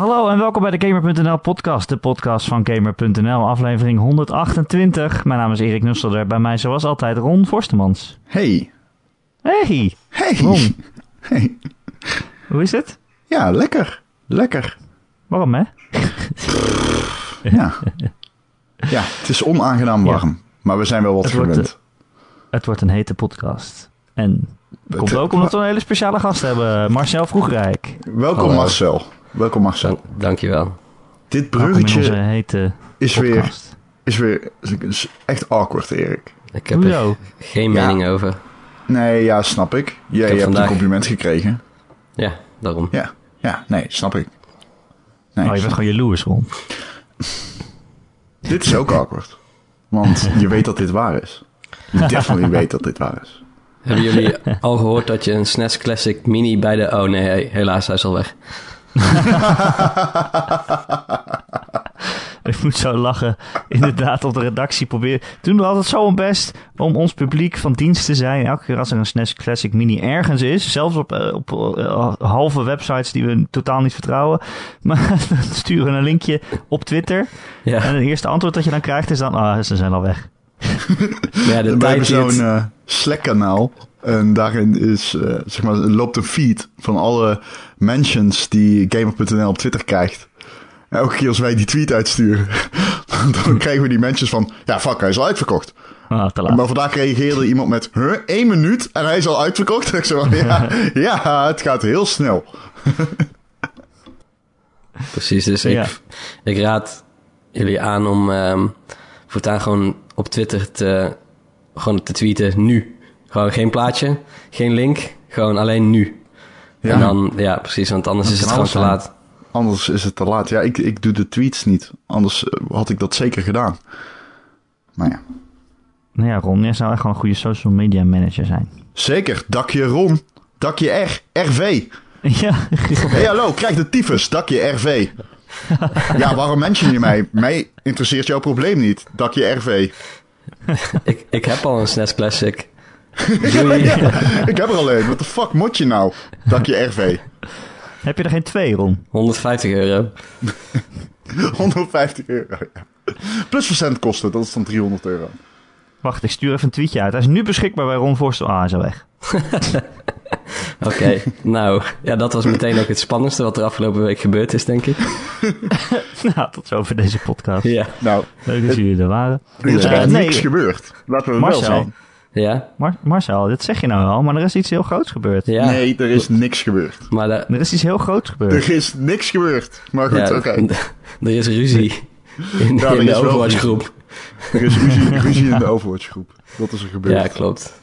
Hallo en welkom bij de Gamer.nl podcast, de podcast van Gamer.nl, aflevering 128. Mijn naam is Erik Nusselder, bij mij zoals altijd Ron Forstemans. Hey. Hey, Hey. Ron, Hey. hoe is het? Ja, lekker. Lekker. Waarom hè? Ja. Ja, het is onaangenaam Ja. warm. Maar we zijn wel wat Het wordt, gewend. Het wordt een hete podcast. En het komt ook omdat we een hele speciale gast hebben, Marcel Vroegrijk. Welkom Hallo. Marcel. Welkom Marcel. Dank, dankjewel. Dit bruggetje hete is weer, is weer is echt awkward, Erik. Ik heb er Hoezo? geen Ja. mening over. Nee, ja, snap ik. Jij heb hebt vandaag- een compliment gekregen. Ja, daarom. Ja, ja, nee, snap ik. Nee, Oh, je bent gewoon jaloers, Ron. Dit is ook awkward. Want je weet dat dit waar is. Je definitely weet dat dit waar is. Hebben jullie al gehoord dat je een SNES Classic Mini bij de... Oh nee, helaas, hij is al weg. Ik moet zo lachen. Inderdaad, op de redactie proberen. Doen we altijd zo ons best om ons publiek van dienst te zijn. Elke keer als er een SNES Classic Mini ergens is. Zelfs op, eh, op eh, halve websites die we totaal niet vertrouwen. Maar we sturen een linkje op Twitter. Ja, En het eerste antwoord dat je dan krijgt is dan... Ah, ze zijn al weg. maar ja de tijd zo'n het- eh, Slack-kanaal. En daarin is, eh, zeg maar, loopt een feed van alle mentions die Gamer.nl op Twitter krijgt. En elke keer als wij die tweet uitsturen, dan krijgen we die mentions van... Ja, fuck, hij is al uitverkocht. Ah, te laat. Maar vandaag reageerde iemand met... Huh, één minuut en hij is al uitverkocht? En ik van, ja, ja, het gaat heel snel. Precies, dus ik, Ja. ik raad jullie aan om ehm voortaan gewoon op Twitter te, gewoon te tweeten nu. Gewoon geen plaatje, geen link, gewoon alleen nu. Ja. En dan, ja precies, want anders Dat is het gewoon te laat. Anders is het te laat. Ja, ik, ik doe de tweets niet. Anders eh, had ik dat zeker gedaan. Maar ja. Nou ja, Ron, jij zou echt gewoon een goede social media manager zijn. Zeker, dakje Ron, dakje R, RV. Ja, Hey hallo, krijg de tyfus, dakje RV. Ja, waarom mention je mij? Mij interesseert jouw probleem niet, dakje RV. Ik, ik heb al een SNES Classic. Doei. Ik heb er alleen, what the fuck moet je nou? Dakje RV. heb je er geen twee, Ron? 150 euro. 150 euro. ja. Plus verzendkosten, dat is dan 300 euro. Wacht, ik stuur even een tweetje uit. Hij is nu beschikbaar bij Ron Forstel. Ah, hij is al weg. Oké, nou, ja, dat was meteen ook het spannendste wat er afgelopen week gebeurd is, denk ik. nou, tot zover deze podcast. Ja. Nou, Leuk dat jullie er waren. er is echt niks gebeurd. Laten we het wel zijn. Ja? Mar- Marcel, dit zeg je nou wel, maar er is iets heel groots gebeurd. Ja. Nee, er is niks gebeurd. Maar Er is iets heel groots gebeurd. Er is niks gebeurd. Maar goed, ja, oké. er is ruzie in, Ja, in de Overwatch ruzie. groep. Er is ruzie, ruzie in de Overwatch groep. Dat is er gebeurd. Ja, klopt.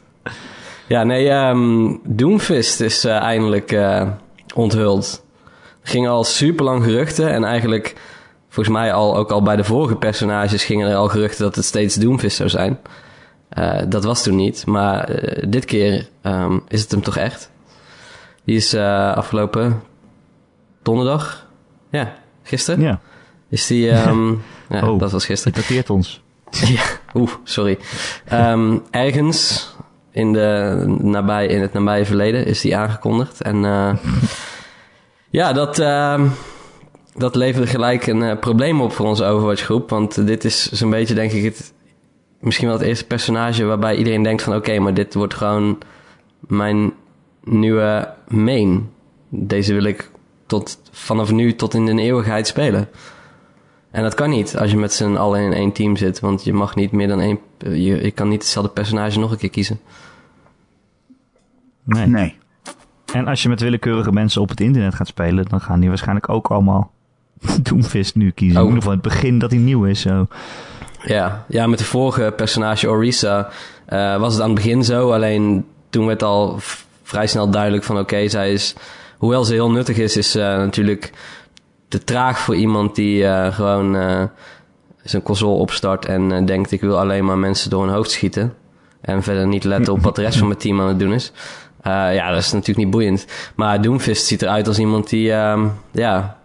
Ja, nee, ehm Doomfist is eh, eindelijk eh, onthuld. Er gingen al super lang geruchten en eigenlijk, volgens mij al, ook al bij de vorige personages gingen er al geruchten dat het steeds Doomfist zou zijn. Eh, dat was toen niet, maar eh, dit keer ehm, is het hem toch echt. Die is eh, afgelopen donderdag, ja, gisteren, Ja, is die, ehm, ja, Oh. dat was gisteren. dateert ons. Ja, oeh, sorry. Ehm, ergens in, de nabij, in het nabije verleden is die aangekondigd. En ja, dat, dat leverde gelijk een probleem op voor onze Overwatch groep. Want dit is zo'n beetje, denk ik, het, misschien wel het eerste personage waarbij iedereen denkt van... Oké, maar dit wordt gewoon mijn nieuwe main. Deze wil ik tot, vanaf nu tot in de eeuwigheid spelen. En dat kan niet als je met z'n allen in één team zit. Want je mag niet meer dan één... Je, je kan niet hetzelfde personage nog een keer kiezen. Nee. Nee. En als je met willekeurige mensen op het internet gaat spelen, dan gaan die waarschijnlijk ook allemaal Doomfist nu kiezen. Oh. In ieder geval in het begin dat hij nieuw is. Zo. Ja, ja met de vorige personage Orisa eh, was het aan het begin zo. Alleen toen werd al vrij snel duidelijk van... Oké, zij is... Hoewel ze heel nuttig is, is ze natuurlijk te traag voor iemand die eh, gewoon zijn console opstart... en denkt ik wil alleen maar mensen door hun hoofd schieten. En verder niet letten op wat de rest van mijn team aan het doen is. Ja, dat is natuurlijk niet boeiend. Maar Doomfist ziet eruit als iemand die... ehm, ja,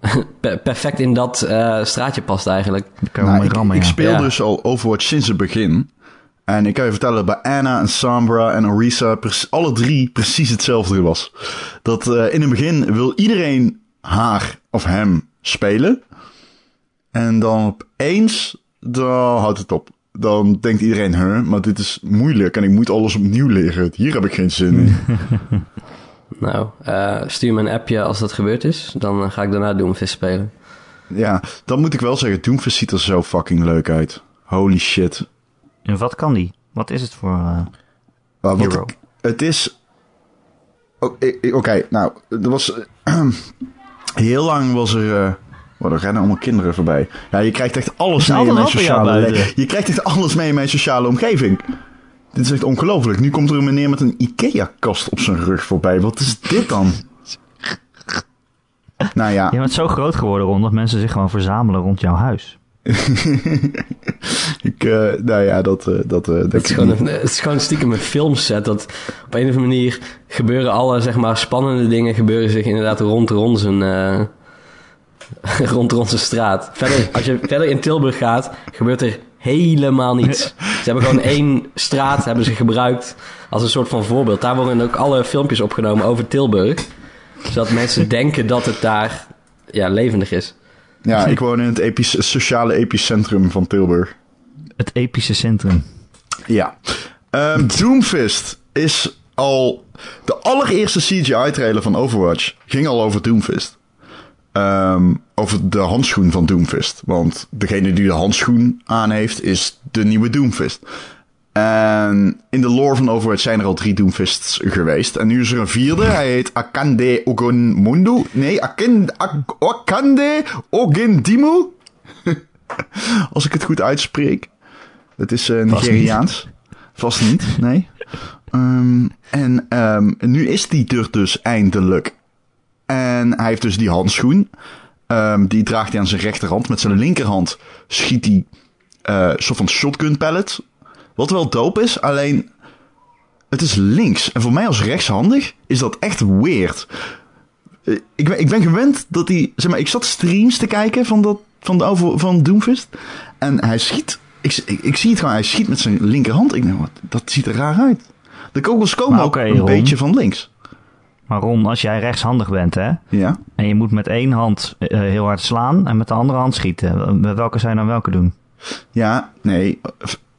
perfect in dat eh, straatje past eigenlijk. Kan Nou, ik, rammen, ik ja. speel Ja. dus al Overwatch sinds het begin. En ik kan je vertellen, bij Anna en Sombra en Orisa, alle drie precies hetzelfde was. Dat eh, in het begin wil iedereen haar of hem spelen. En dan opeens, dan houdt het op. Dan denkt iedereen, huh, maar dit is moeilijk en ik moet alles opnieuw leren. Hier heb ik geen zin in. Nou, eh, stuur me een appje als dat gebeurd is. Dan eh, ga ik daarna Doomfist spelen. ja, dan moet ik wel zeggen, Doomfist ziet er zo fucking leuk uit. Holy shit. En wat kan die? Wat is het voor... eh, wat ik- het is. Oh, Oké, nou, er was. heel lang was er. eh oh, er rennen allemaal kinderen voorbij. Ja, je krijgt echt alles mee in mijn sociale. Je krijgt echt alles mee in mijn sociale omgeving. Dit is echt ongelooflijk. Nu komt er een meneer met een IKEA-kast op zijn rug voorbij. Wat is dit dan? nou ja, Je bent zo groot geworden, Ron, dat mensen zich gewoon verzamelen rond jouw huis. ik, eh, nou ja, dat, eh, dat eh, denk Het is, ik gewoon niet. een, het is gewoon stiekem een filmset. Dat op een of andere manier gebeuren alle zeg maar, spannende dingen gebeuren zich inderdaad rond rond zijn, eh, rond rond zijn straat. Verder, als je verder in Tilburg gaat, gebeurt er helemaal niets. Ze hebben gewoon één straat hebben ze gebruikt als een soort van voorbeeld. Daar worden ook alle filmpjes opgenomen over Tilburg. Zodat mensen denken dat het daar ja, levendig is. Ja, ik woon in het epic- sociale epicentrum van Tilburg. Het epische centrum. Ja. Ehm, Doomfist is al... De allereerste CGI-trailer van Overwatch ging al over Doomfist. Ehm, over de handschoen van Doomfist. Want degene die de handschoen aan heeft, is de nieuwe Doomfist. En in de lore van Overwatch zijn er al drie Doomfists geweest. En nu is er een vierde. Hij heet Akande Ogunmundu. Nee, Akande, Ak- Akande Ogundimu. Als ik het goed uitspreek. Het is eh, Nigeriaans. Vast niet, nee. Ehm, en ehm, nu is die er dus eindelijk. En hij heeft dus die handschoen. Ehm, die draagt hij aan zijn rechterhand. Met zijn linkerhand schiet hij eh, soort van shotgun pellet. Wat wel dope is, alleen het is links. En voor mij als rechtshandig is dat echt weird. Eh, Ik ben, ik ben gewend dat hij... Zeg maar, ik zat streams te kijken van, dat, van, de over, van Doomfist. En hij schiet... Ik, ik, ik zie het gewoon, hij schiet met zijn linkerhand. Ik denk, wat, dat ziet er raar uit. De kogels komen Maar ook een Ron. beetje van links. Maar Ron, als jij rechtshandig bent, hè, Ja. en je moet met één hand eh, heel hard slaan en met de andere hand schieten, welke zou je dan welke doen? Ja, nee.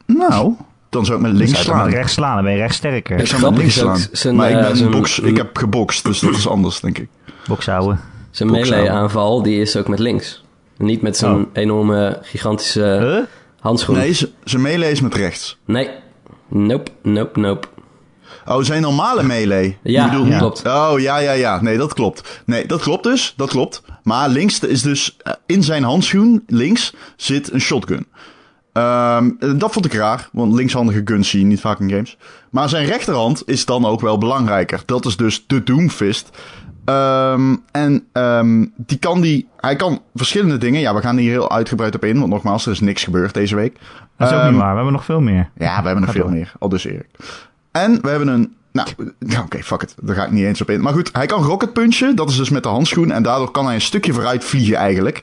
Nou, dan zou ik met links slaan. met rechts slaan, dan ben je rechtsterker. Ik zou met links slaan. zijn, maar ik, ben zijn- box, ik heb gebokst, dus dat is anders, denk ik. Bokshouden. Zijn Boksen. melee aanval die is ook met links. Niet met zijn Oh. enorme gigantische Huh? handschoen. Nee, zijn melee is met rechts. Nee. Nope, nope, nope. Oh, zijn normale melee. Ja, Je bedoelt ja. klopt. Oh, ja, ja, ja. Nee, dat klopt. Nee, dat klopt dus. Dat klopt. Maar links is dus... eh, In zijn handschoen, links, zit een shotgun. Ehm, dat vond ik raar, want linkshandige guns zie je niet vaak in games. Maar zijn rechterhand is dan ook wel belangrijker. Dat is dus de Doomfist. Ehm, en ehm, die kan die... Hij kan verschillende dingen. Ja, we gaan hier heel uitgebreid op in, want nogmaals, er is niks gebeurd deze week. Dat is ook niet waar, we hebben nog veel meer. ja, we hebben nog veel door. meer. Al dus Erik. En we hebben een... Nou, oké, fuck it. Daar ga ik niet eens op in. Maar goed, hij kan rocket. Dat is dus met de handschoen. En daardoor kan hij een stukje vooruit vliegen eigenlijk.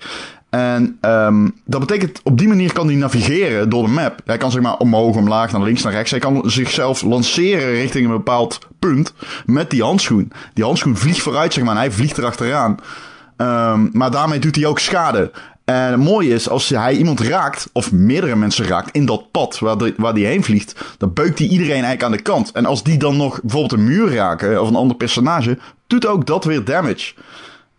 En ehm, dat betekent, op die manier kan hij navigeren door de map. Hij kan zeg maar omhoog, omlaag, naar links, naar rechts. Hij kan zichzelf lanceren richting een bepaald punt met die handschoen. Die handschoen vliegt vooruit, zeg maar, en hij vliegt erachteraan. Ehm, maar daarmee doet hij ook schade. En het mooie is, als hij iemand raakt, of meerdere mensen raakt, in dat pad waar, die, waar die heen vliegt, dan beukt hij iedereen eigenlijk aan de kant. En als die dan nog bijvoorbeeld een muur raken, of een ander personage, doet ook dat weer damage.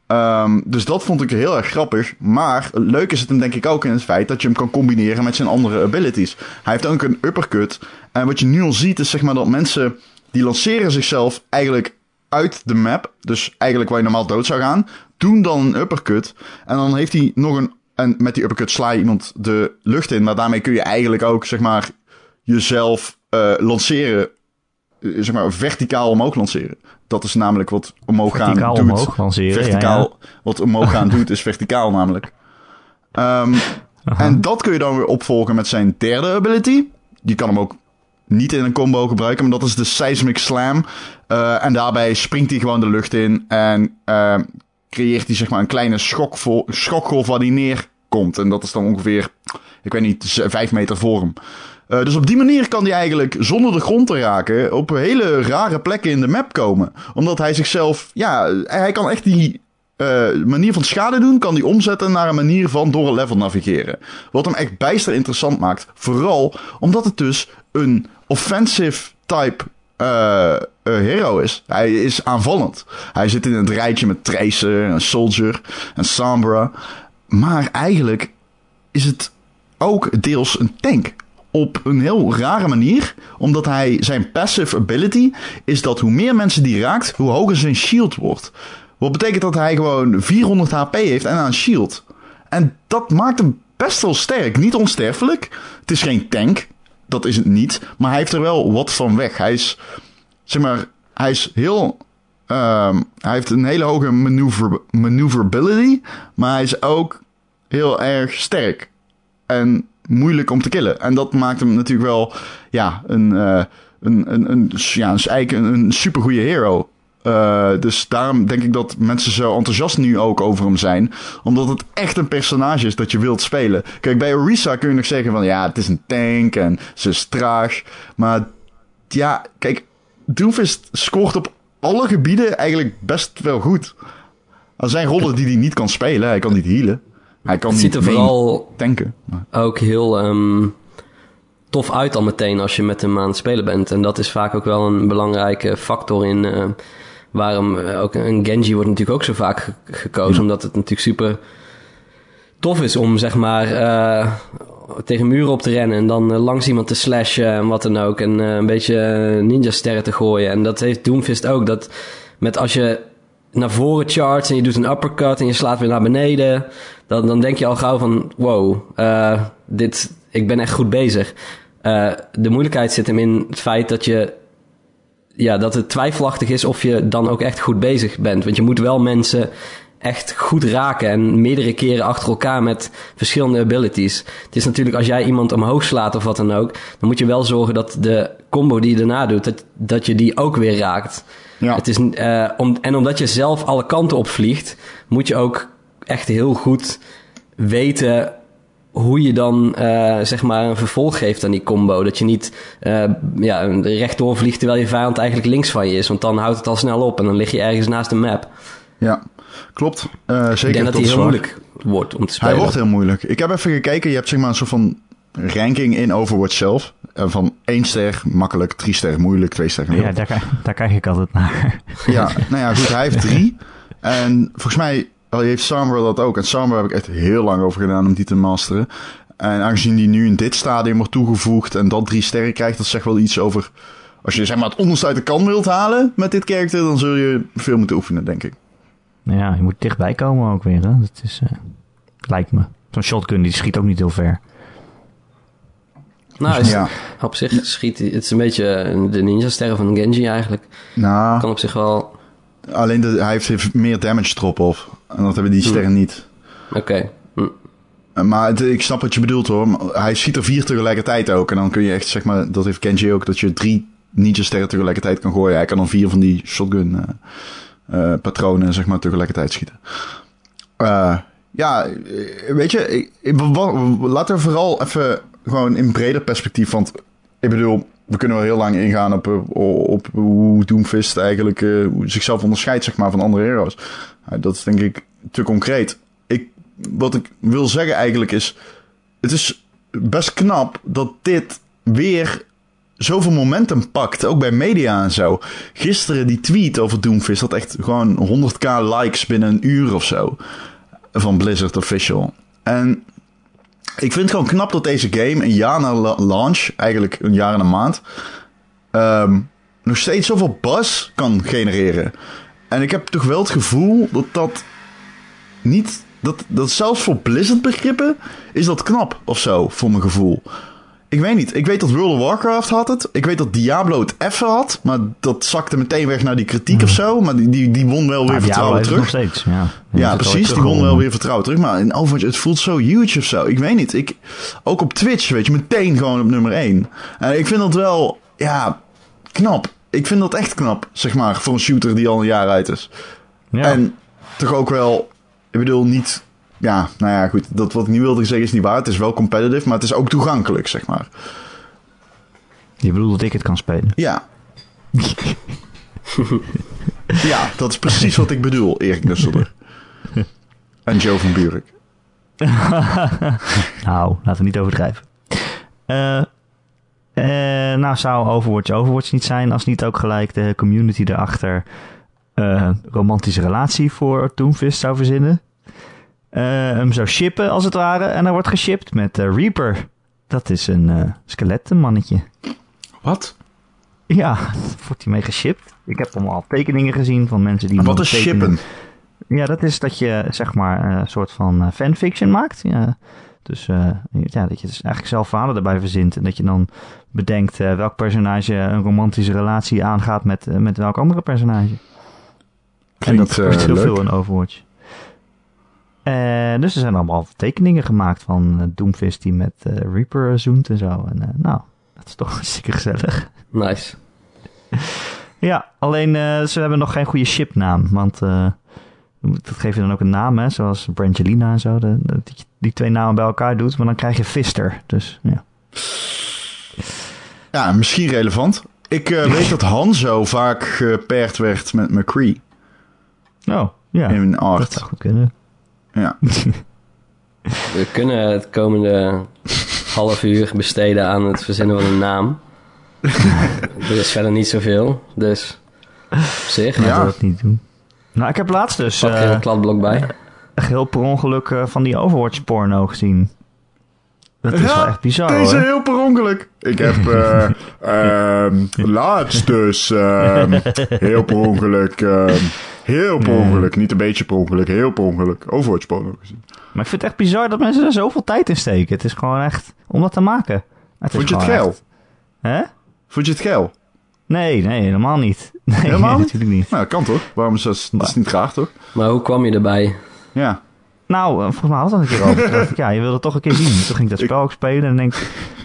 Ehm, dus dat vond ik heel erg grappig. Maar leuk is het hem denk ik ook in het feit dat je hem kan combineren met zijn andere abilities. Hij heeft ook een uppercut. En wat je nu al ziet is zeg maar dat mensen die lanceren zichzelf eigenlijk uit de map. Dus eigenlijk waar je normaal dood zou gaan. Doen dan een uppercut. En dan heeft hij nog een... En met die uppercut sla je iemand de lucht in. Maar daarmee kun je eigenlijk ook zeg maar jezelf eh, lanceren. eh, zeg maar verticaal omhoog lanceren. Dat is namelijk wat omhoog gaan Verticaal doet. omhoog lanceren, ja, Verticaal, wat omhoog gaan doet, is verticaal namelijk. Ehm, en dat kun je dan weer opvolgen met zijn derde ability. Je kan hem ook niet in een combo gebruiken, maar dat is de Seismic Slam. Eh, en daarbij springt hij gewoon de lucht in en ehm, creëert hij zeg maar een kleine schokgolf waar hij neerkomt. En dat is dan ongeveer, ik weet niet, vijf meter voor hem. Eh, dus op die manier kan hij eigenlijk zonder de grond te raken op hele rare plekken in de map komen. Omdat hij zichzelf, ja, hij kan echt die eh, manier van schade doen kan hij omzetten naar een manier van door een level navigeren. Wat hem echt bijster interessant maakt. Vooral omdat het dus een offensive type eh, eh, hero is. Hij is aanvallend. Hij zit in het rijtje met Tracer, en Soldier en Sombra. Maar eigenlijk is het ook deels een tank. Op een heel rare manier. Omdat hij zijn passive ability is dat hoe meer mensen die raakt, hoe hoger zijn shield wordt. Wat betekent dat hij gewoon 400 HP heeft en een shield. En dat maakt hem best wel sterk. Niet onsterfelijk. Het is geen tank. Dat is het niet. Maar hij heeft er wel wat van weg. Hij is, zeg maar, hij is heel. ehm, hij heeft een hele hoge maneuver, maneuverability. Maar hij is ook heel erg sterk. En moeilijk om te killen. En dat maakt hem natuurlijk wel. Ja, een. eh, een, een, een, ja, een, een supergoeie hero. Eh, dus daarom denk ik dat mensen zo enthousiast nu ook over hem zijn. Omdat het echt een personage is dat je wilt spelen. Kijk, bij Orisa kun je nog zeggen van ja, het is een tank en ze is traag. Maar ja, kijk, Doomfist scoort op alle gebieden eigenlijk best wel goed. Er zijn rollen die hij niet kan spelen. Hij kan niet healen. Hij kan Het niet ziet er vooral tanken. Maar, ook heel ehm, tof uit al meteen als je met hem aan het spelen bent. En dat is vaak ook wel een belangrijke factor in eh, waarom eh, ook een Genji wordt natuurlijk ook zo vaak ge- gekozen. Omdat het natuurlijk super tof is om zeg maar eh, tegen muren op te rennen en dan eh, langs iemand te slashen en wat dan ook. En een beetje ninja sterren te gooien. En dat heeft Doomfist ook. Dat met als je naar voren charts en je doet een uppercut en je slaat weer naar beneden. Dan, dan denk je al gauw van, wow, dit, ik ben echt goed bezig. De moeilijkheid zit hem in het feit dat je, ja, dat het twijfelachtig is of je dan ook echt goed bezig bent. Want je moet wel mensen echt goed raken en meerdere keren achter elkaar met verschillende abilities. Het is natuurlijk als jij iemand omhoog slaat of wat dan ook, dan moet je wel zorgen dat de combo die je daarna doet, dat, dat je die ook weer raakt. ja. Het is, eh, om, en omdat je zelf alle kanten op vliegt, moet je ook echt heel goed weten hoe je dan eh, zeg maar een vervolg geeft aan die combo. Dat je niet eh, ja, rechtdoor vliegt terwijl je vijand eigenlijk links van je is. Want dan houdt het al snel op en dan lig je ergens naast de map. ja, klopt. Eh, zeker. ik denk dat die heel zwaar. moeilijk wordt om te spelen. Hij wordt heel moeilijk. Ik heb even gekeken. Je hebt zeg maar een soort van ranking in Overwatch zelf. Van 1 ster makkelijk, 3 ster moeilijk, 2 ster Ja, daar, daar kijk ik altijd naar. Ja, nou ja, goed. Hij heeft 3. En volgens mij heeft Sombra dat ook. En Sombra heb ik echt heel lang over gedaan om die te masteren. En aangezien die nu in dit stadium wordt toegevoegd en dat 3 sterren krijgt, dat zegt wel iets over... Als je zeg maar het onderste uit de kan wilt halen met dit karakter, dan zul je veel moeten oefenen, denk ik. Ja, je moet dichtbij komen ook weer. Hè? Dat is, eh, lijkt me. Zo'n shotgun die schiet ook niet heel ver. Nou, is, Ja, op zich schiet. Het is een beetje de ninja-sterren van Genji eigenlijk. nou, Kan op zich wel... alleen de, hij heeft meer damage drop-off. En dat hebben die sterren niet. Oké. Hm. Uh, Maar het- ik snap wat je bedoelt hoor. Hij schiet er vier tegelijkertijd ook. En dan kun je echt, zeg maar, dat heeft Kenji ook, dat je drie ninja sterren tegelijkertijd kan gooien. Hij kan dan vier van die shotgun eh, eh, patronen, zeg maar, tegelijkertijd schieten. Eh, ja, eh, weet je, ik, ik- laten we vooral even gewoon in breder perspectief. Want ik bedoel, we kunnen wel heel lang ingaan op, eh, op hoe Doomfist eigenlijk eh, zichzelf onderscheidt, zeg maar, van andere heroes. Dat is denk ik te concreet. Ik, wat ik wil zeggen eigenlijk is, het is best knap dat dit weer zoveel momentum pakt, ook bij media en zo. Gisteren die tweet over Doomfist had echt gewoon 100k likes binnen een uur of zo van Blizzard Official. En ik vind het gewoon knap dat deze game een jaar na la- launch, eigenlijk een jaar en een maand, ehm, nog steeds zoveel buzz kan genereren. En ik heb toch wel het gevoel dat dat niet. Dat, dat zelfs voor Blizzard begrippen is dat knap of zo, voor mijn gevoel. Ik weet niet. Ik weet dat World of Warcraft had het. Ik weet dat Diablo het even had. Maar dat zakte meteen weg naar die kritiek of zo. Maar die, die, die won wel weer vertrouwen terug. nog steeds. Ja, Die Ja, precies. Die won wel weer vertrouwen terug. Maar in Overwatch, het voelt zo huge of zo. Ik weet niet. Ik, ook op Twitch, weet je, meteen gewoon op nummer 1. En ik vind dat wel, ja, knap. Ik vind dat echt knap, zeg maar, voor een shooter die al een jaar uit is. Ja. En toch ook wel, ik bedoel niet, ja, nou ja, goed. Dat wat ik nu wilde zeggen is niet waar. Het is wel competitive, maar het is ook toegankelijk, zeg maar. Je bedoelt dat ik het kan spelen. Ja. ja, dat is precies wat ik bedoel, Erik Nusselder. En Joe van Buurik. nou, laten we niet overdrijven. Eh, eh, nou, zou Overwatch Overwatch niet zijn als niet ook gelijk de community erachter eh romantische relatie voor Doomfist zou verzinnen. Eh, hem zou shippen als het ware en hij wordt geshipped met eh, Reaper. Dat is een eh skelettenmannetje. Wat? Ja, daar wordt hij mee geshipped. Ik heb hem al tekeningen gezien van mensen die... Wat hem is tekenen. shippen? Ja, dat is dat je zeg maar een soort van fanfiction maakt. Ja. Dus ja, dat je dus eigenlijk zelf verhalen erbij verzint. En dat je dan bedenkt welk personage een romantische relatie aangaat met, met welk andere personage. en dat Klinkt gebeurt eh, heel leuk. veel in Overwatch. Eh, dus er zijn allemaal tekeningen gemaakt van eh, Doomfist die met eh, Reaper zoent en zo. En eh, nou, dat is toch hartstikke gezellig. Nice. Ja, alleen eh, ze hebben nog geen goede shipnaam. Want eh, dat geef je dan ook een naam, hè, zoals Brangelina en zo. de- de- dat je die twee namen bij elkaar doet, maar dan krijg je Fister. Dus ja. Ja, misschien relevant. Ik eh, weet dat Hanzo vaak gepaard werd met McCree Oh, ja. in dat art. zou goed kunnen. Ja. We kunnen het komende half uur besteden aan het verzinnen van een naam. er is verder niet zoveel, dus op zich. Laten Ja. we dat niet doen. Nou, ik heb laatst dus Pak er eh, een kladblok bij. echt heel per ongeluk eh, van die Overwatch porno gezien. Dat is Ja, wel echt bizar Deze hoor. heel per ongeluk. Ik heb eh, ehm, laatst dus ehm, heel per ongeluk, ehm, heel per ongeluk, niet een beetje per ongeluk, heel per ongeluk, Overwatch porno gezien. Maar ik vind het echt bizar dat mensen er zoveel tijd in steken. Het is gewoon echt om dat te maken. Het Vond je het geil? echt- Hè? Vond je het geil? Nee, nee, helemaal niet. Nee, Helemaal natuurlijk niet. Nou, dat kan toch? Waarom is dat, dat is niet raar, toch? Maar hoe kwam je erbij? Ja. Nou, eh, volgens mij we het een keer over. Ik, ja, je wilde het toch een keer zien. Toen ging ik dat spel ook spelen en denk,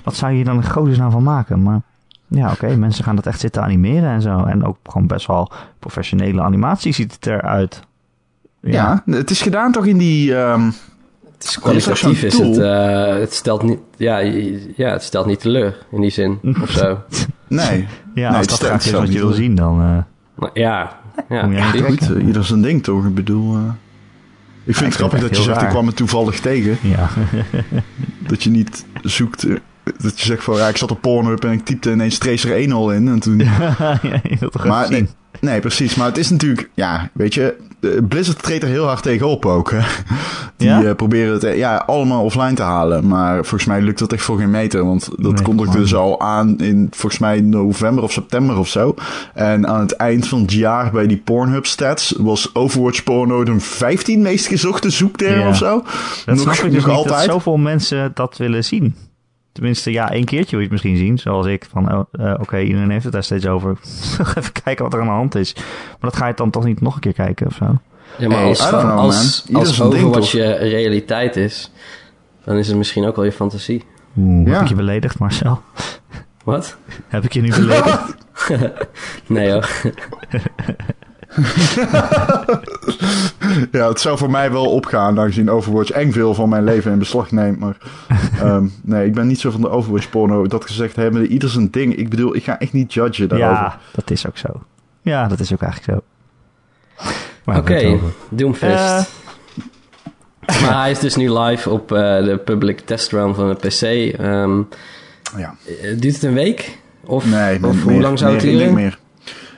wat zou je hier dan in godesnaam van maken? Maar ja, oké, mensen gaan dat echt zitten animeren en zo. En ook gewoon best wel professionele animatie ziet het eruit. ja. het is gedaan toch in die... ehm, Het is is kwalitatief is het, eh, het stelt niet, ja, ja, het stelt niet teleur in die zin, of zo. nee. Ja, Nee, als het dat stelt- graag is wat je wil zien, dan... eh, Maar ja, ja, Ja, goed, eh, ieder zijn ding toch? Ik bedoel... eh, ik vind het grappig dat je zegt, ik kwam het toevallig tegen. ja. Dat je niet zoekt... dat je zegt van, ja, ik zat op Pornhub en ik typte ineens Tracer 1 al in. En toen... ja, toch Maar nee, nee, precies. Maar het is natuurlijk, ja, weet je, Blizzard treedt er heel hard tegenop ook. Hè? Die Ja? eh, proberen het eh, ja, allemaal offline te halen. Maar volgens mij lukt dat echt voor geen meter. Want dat Nee, kondigde man. dus al aan in volgens mij november of september of zo. En aan het eind van het jaar bij die Pornhub stats was Overwatch porno de 15 meest gezochte zoekterm Ja. of zo. Dat snap ik dus niet, altijd. dat zoveel mensen dat willen zien. Tenminste, ja, één keertje wil je het misschien zien. Zoals ik, van oh, eh, oké, iedereen heeft het daar steeds over. Even kijken wat er aan de hand is. Maar dat ga je dan toch niet nog een keer kijken of zo? Ja, maar Hey, als, know, als, Overwatch toch? je realiteit is, dan is het misschien ook wel je fantasie. Oeh, Ja. heb ik je beledigd, Marcel? Wat? Heb ik je nu beledigd? Nee hoor. Ja, het zou voor mij wel opgaan, aangezien Overwatch eng veel van mijn leven in beslag neemt. Maar ehm, nee, ik ben niet zo van de Overwatch porno. Dat gezegd hebben, ieder zijn ding. Ik bedoel, ik ga echt niet judgen daarover. ja, dat is ook zo. Ja, dat is ook eigenlijk zo. Oké, over. Doomfist. maar hij is dus nu live op eh, de public test run van de PC. Ehm, Ja. eh, duurt het een week? Of, Nee, of meer, hoe lang zou meer, het Ik denk duren? meer.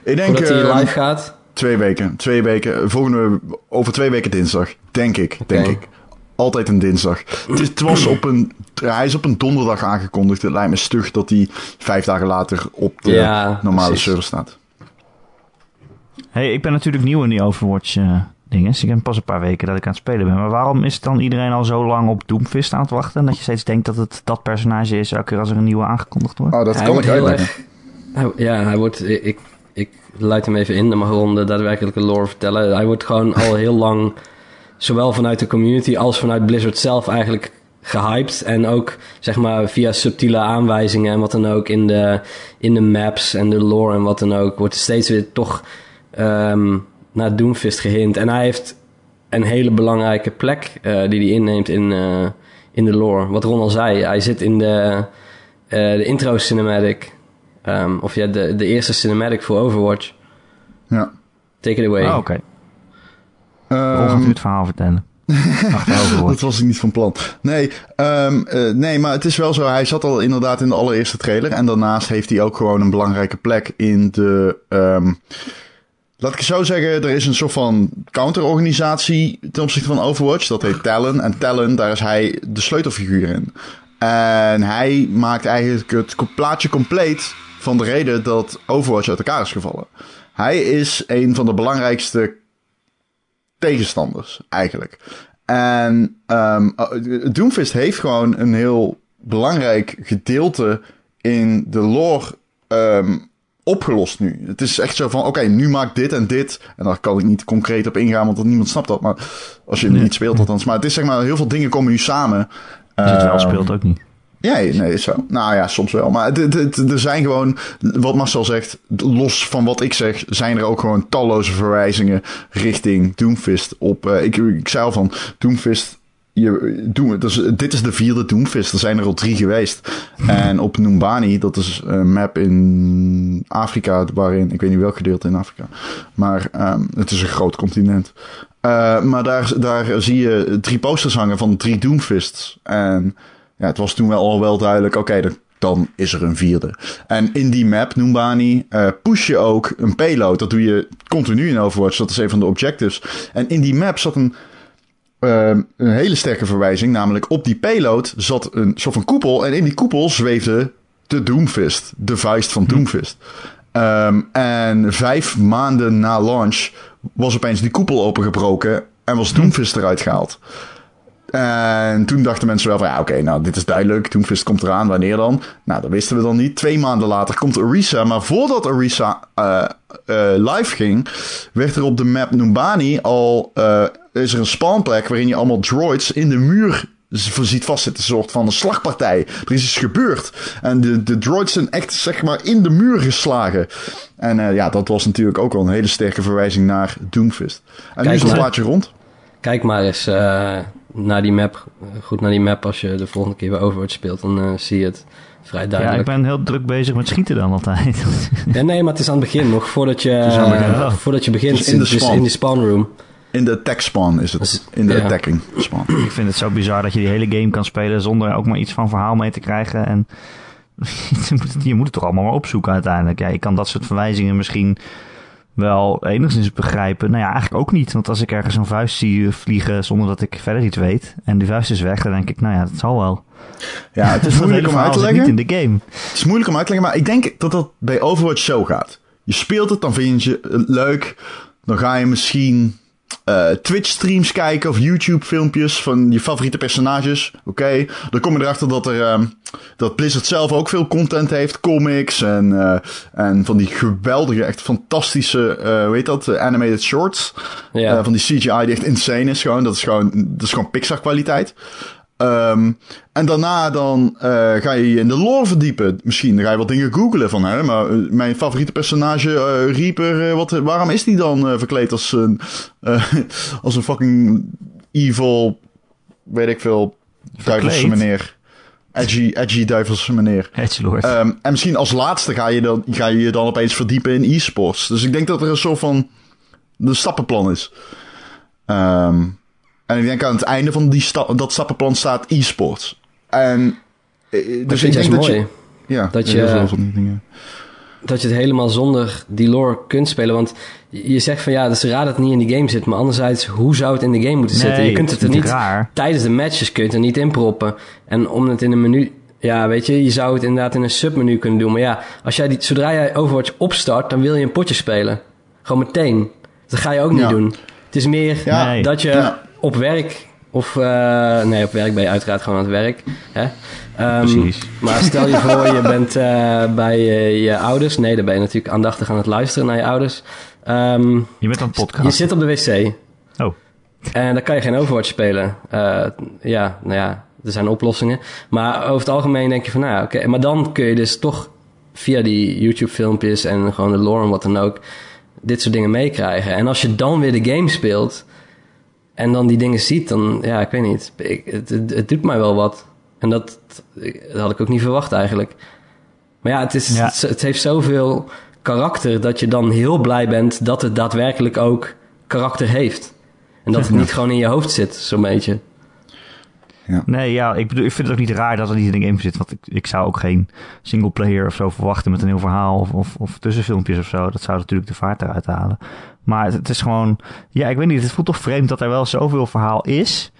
Ik denk Voordat hij ehm, live gaat? Twee weken. Twee weken. Volgende, over twee weken dinsdag. Denk ik. Denk ik. Altijd een dinsdag. Het, was op een, hij is op een donderdag aangekondigd. Het lijkt me stug dat hij vijf dagen later op de Ja, normale precies. server staat. Hey, ik ben natuurlijk nieuw in die Overwatch eh dingen. Dus ik heb pas een paar weken dat ik aan het spelen ben. Maar waarom is dan iedereen al zo lang op Doomfist aan het wachten? En dat je steeds denkt dat het dat personage is elke keer als er een nieuwe aangekondigd wordt? Oh, dat hij kan ik heel uitleggen. erg... Hij, ja, hij wordt... Ik, ik leid hem even in, dan mag Ron de daadwerkelijke lore vertellen. Hij wordt gewoon al heel lang, zowel vanuit de community als vanuit Blizzard zelf eigenlijk gehyped. En ook, zeg maar, via subtiele aanwijzingen en wat dan ook in de, in de maps en de lore en wat dan ook, wordt er steeds weer toch ehm, naar Doomfist gehint. En hij heeft een hele belangrijke plek eh, die hij inneemt in, eh, in de lore. Wat Ron al zei, hij zit in de, eh, de intro cinematic. Ehm, of ja, de, de eerste cinematic voor Overwatch. Ja. Take it away. Oh, oké. Ron Ehm, gaat u het verhaal vertellen. dat was ik niet van plan. Nee, um, uh, nee, maar het is wel zo. Hij zat al inderdaad in de allereerste trailer. En daarnaast heeft hij ook gewoon een belangrijke plek in de. Um, laat ik het zo zeggen, er is een soort van counterorganisatie ten opzichte van Overwatch. Dat heet Talon. En Talon, daar is hij de sleutelfiguur in. En hij maakt eigenlijk het plaatje compleet van de reden dat Overwatch uit elkaar is gevallen. Hij is een van de belangrijkste tegenstanders, eigenlijk. En um, Doomfist heeft gewoon een heel belangrijk gedeelte in de lore um, opgelost nu. Het is echt zo van, oké, nu maak dit en dit. En daar kan ik niet concreet op ingaan, want niemand snapt dat. Maar als je nee. niet speelt althans. Maar het is zeg maar, heel veel dingen komen nu samen. Als je het wel ehm, speelt ook niet. Nee, nee, is zo. Nou ja, soms wel. Maar er zijn gewoon, wat Marcel zegt, los van wat ik zeg, zijn er ook gewoon talloze verwijzingen richting Doomfist. Op, uh, ik, ik zei al van, Doomfist, je, Doom, dus, dit is de vierde Doomfist. Er zijn er al drie geweest. En op Numbani, dat is een map in Afrika, waarin, ik weet niet welk gedeelte in Afrika, maar um, het is een groot continent. Uh, maar daar, daar zie je drie posters hangen van drie Doomfists. En ja, het was toen wel al wel duidelijk, oké, okay, dan is er een vierde. En in die map, Noombani, uh, push je ook een payload. Dat doe je continu in Overwatch. Dat is een van de objectives. En in die map zat een, uh, een hele sterke verwijzing. Namelijk op die payload zat een soort van koepel. En in die koepel zweefde de Doomfist. De vuist van hm. Doomfist. Um, en vijf maanden na launch was opeens die koepel opengebroken. En was hm. Doomfist eruit gehaald. En toen dachten mensen wel van, ja, oké, nou, dit is duidelijk. Doomfist komt eraan. Wanneer dan? Nou, dat wisten we dan niet. Twee maanden later komt Orisa. Maar voordat Orisa uh, uh, live ging, werd er op de map Numbani al... Uh, is er een spawnplek waarin je allemaal droids in de muur ziet vastzitten. Een soort van een slagpartij. Er is iets gebeurd. En de, de droids zijn echt, zeg maar, in de muur geslagen. En ja, dat was natuurlijk ook wel een hele sterke verwijzing naar Doomfist. En Kijk, nu is het plaatje rond. Kijk maar eens naar die map, goed naar die map als je de volgende keer weer Overwatch speelt, dan uh, zie je het vrij duidelijk. Ja, ik ben heel druk bezig met schieten dan altijd. ja, nee, maar het is aan het begin nog, voordat je, uh, voordat je begint, dus in, de spawn. in de spawn room. In de attack spawn is het. In de ja. attacking spawn. Ik vind het zo bizar dat je die hele game kan spelen zonder ook maar iets van verhaal mee te krijgen. En je moet het toch allemaal maar opzoeken uiteindelijk. Ja, je kan dat soort verwijzingen misschien wel enigszins begrijpen. Nou ja, eigenlijk ook niet. Want als ik ergens een vuist zie vliegen zonder dat ik verder iets weet. En die vuist is weg, dan denk ik, nou ja, dat zal wel. Ja, het is moeilijk om uit te leggen. Niet in de game. Het is moeilijk om uit te leggen, maar ik denk dat dat bij Overwatch zo gaat. Je speelt het, dan vind je het leuk. Dan ga je misschien uh, Twitch streams kijken of YouTube filmpjes van je favoriete personages. Oké, okay. dan kom je erachter dat er um, dat Blizzard zelf ook veel content heeft, comics en uh, en van die geweldige, echt fantastische, uh, hoe heet dat, animated shorts. Ja. van die CGI die echt insane is gewoon. Dat is gewoon, dat is gewoon Pixar kwaliteit. Um, en daarna dan uh, ga je je in de lore verdiepen. Misschien ga je wat dingen googlen van, hè, maar uh, mijn favoriete personage, uh, Reaper, wat, waarom is die dan verkleed als een, als een fucking evil, weet ik veel, duivelse meneer. Edgy, edgy duivelse meneer. Edgy lord. Um, en misschien als laatste ga je, dan, ga je je dan opeens verdiepen in e-sports. Dus ik denk dat er een soort van de stappenplan is. Um, en ik denk aan het einde van die sta dat stappenplan staat e-sports. En eh, dus ik denk dat mooi. je... Ja, dat je, dat je het helemaal zonder die lore kunt spelen. Want je zegt van ja, dus raar dat het niet in die game zit. Maar anderzijds, hoe zou het in de game moeten zitten? Je kunt het er niet... Raar. Tijdens de matches kun je het er niet inproppen. En om het in een menu... Ja, weet je, je zou het inderdaad in een submenu kunnen doen. Maar ja, als jij die, zodra jij Overwatch opstart, dan wil je een potje spelen. Gewoon meteen. Dat ga je ook niet ja. doen. Het is meer ja. dat je ja op werk of uh, nee, op werk ben je uiteraard gewoon aan het werk. Hè? Um, Precies. Maar stel je voor, je bent uh, bij uh, je ouders. Nee, dan ben je natuurlijk aandachtig aan het luisteren naar je ouders. Um, je bent aan het podcast. Je zit op de wc. Oh. En dan kan je geen Overwatch spelen. ja, nou ja, er zijn oplossingen. Maar over het algemeen denk je van, nou ja, oké. Okay. Maar dan kun je dus toch via die YouTube-filmpjes en gewoon de lore en wat dan ook... dit soort dingen meekrijgen. En als je dan weer de game speelt en dan die dingen ziet, dan, ja, ik weet niet. Ik, het, het, doet mij wel wat. En dat, dat had ik ook niet verwacht eigenlijk. Maar ja, het, is, Het, heeft zoveel karakter dat je dan heel blij bent dat het daadwerkelijk ook karakter heeft. En dat het niet gewoon in je hoofd zit, zo'n beetje. Nee, ja, ik, bedoel, ik vind het ook niet raar dat er niet in de game zit. Want ik, ik zou ook geen singleplayer of zo verwachten met een heel verhaal of, of, of tussenfilmpjes of zo. Dat zou natuurlijk de vaart eruit halen. Maar het, het is gewoon, ja, ik weet niet. Het voelt toch vreemd dat er wel zoveel verhaal is.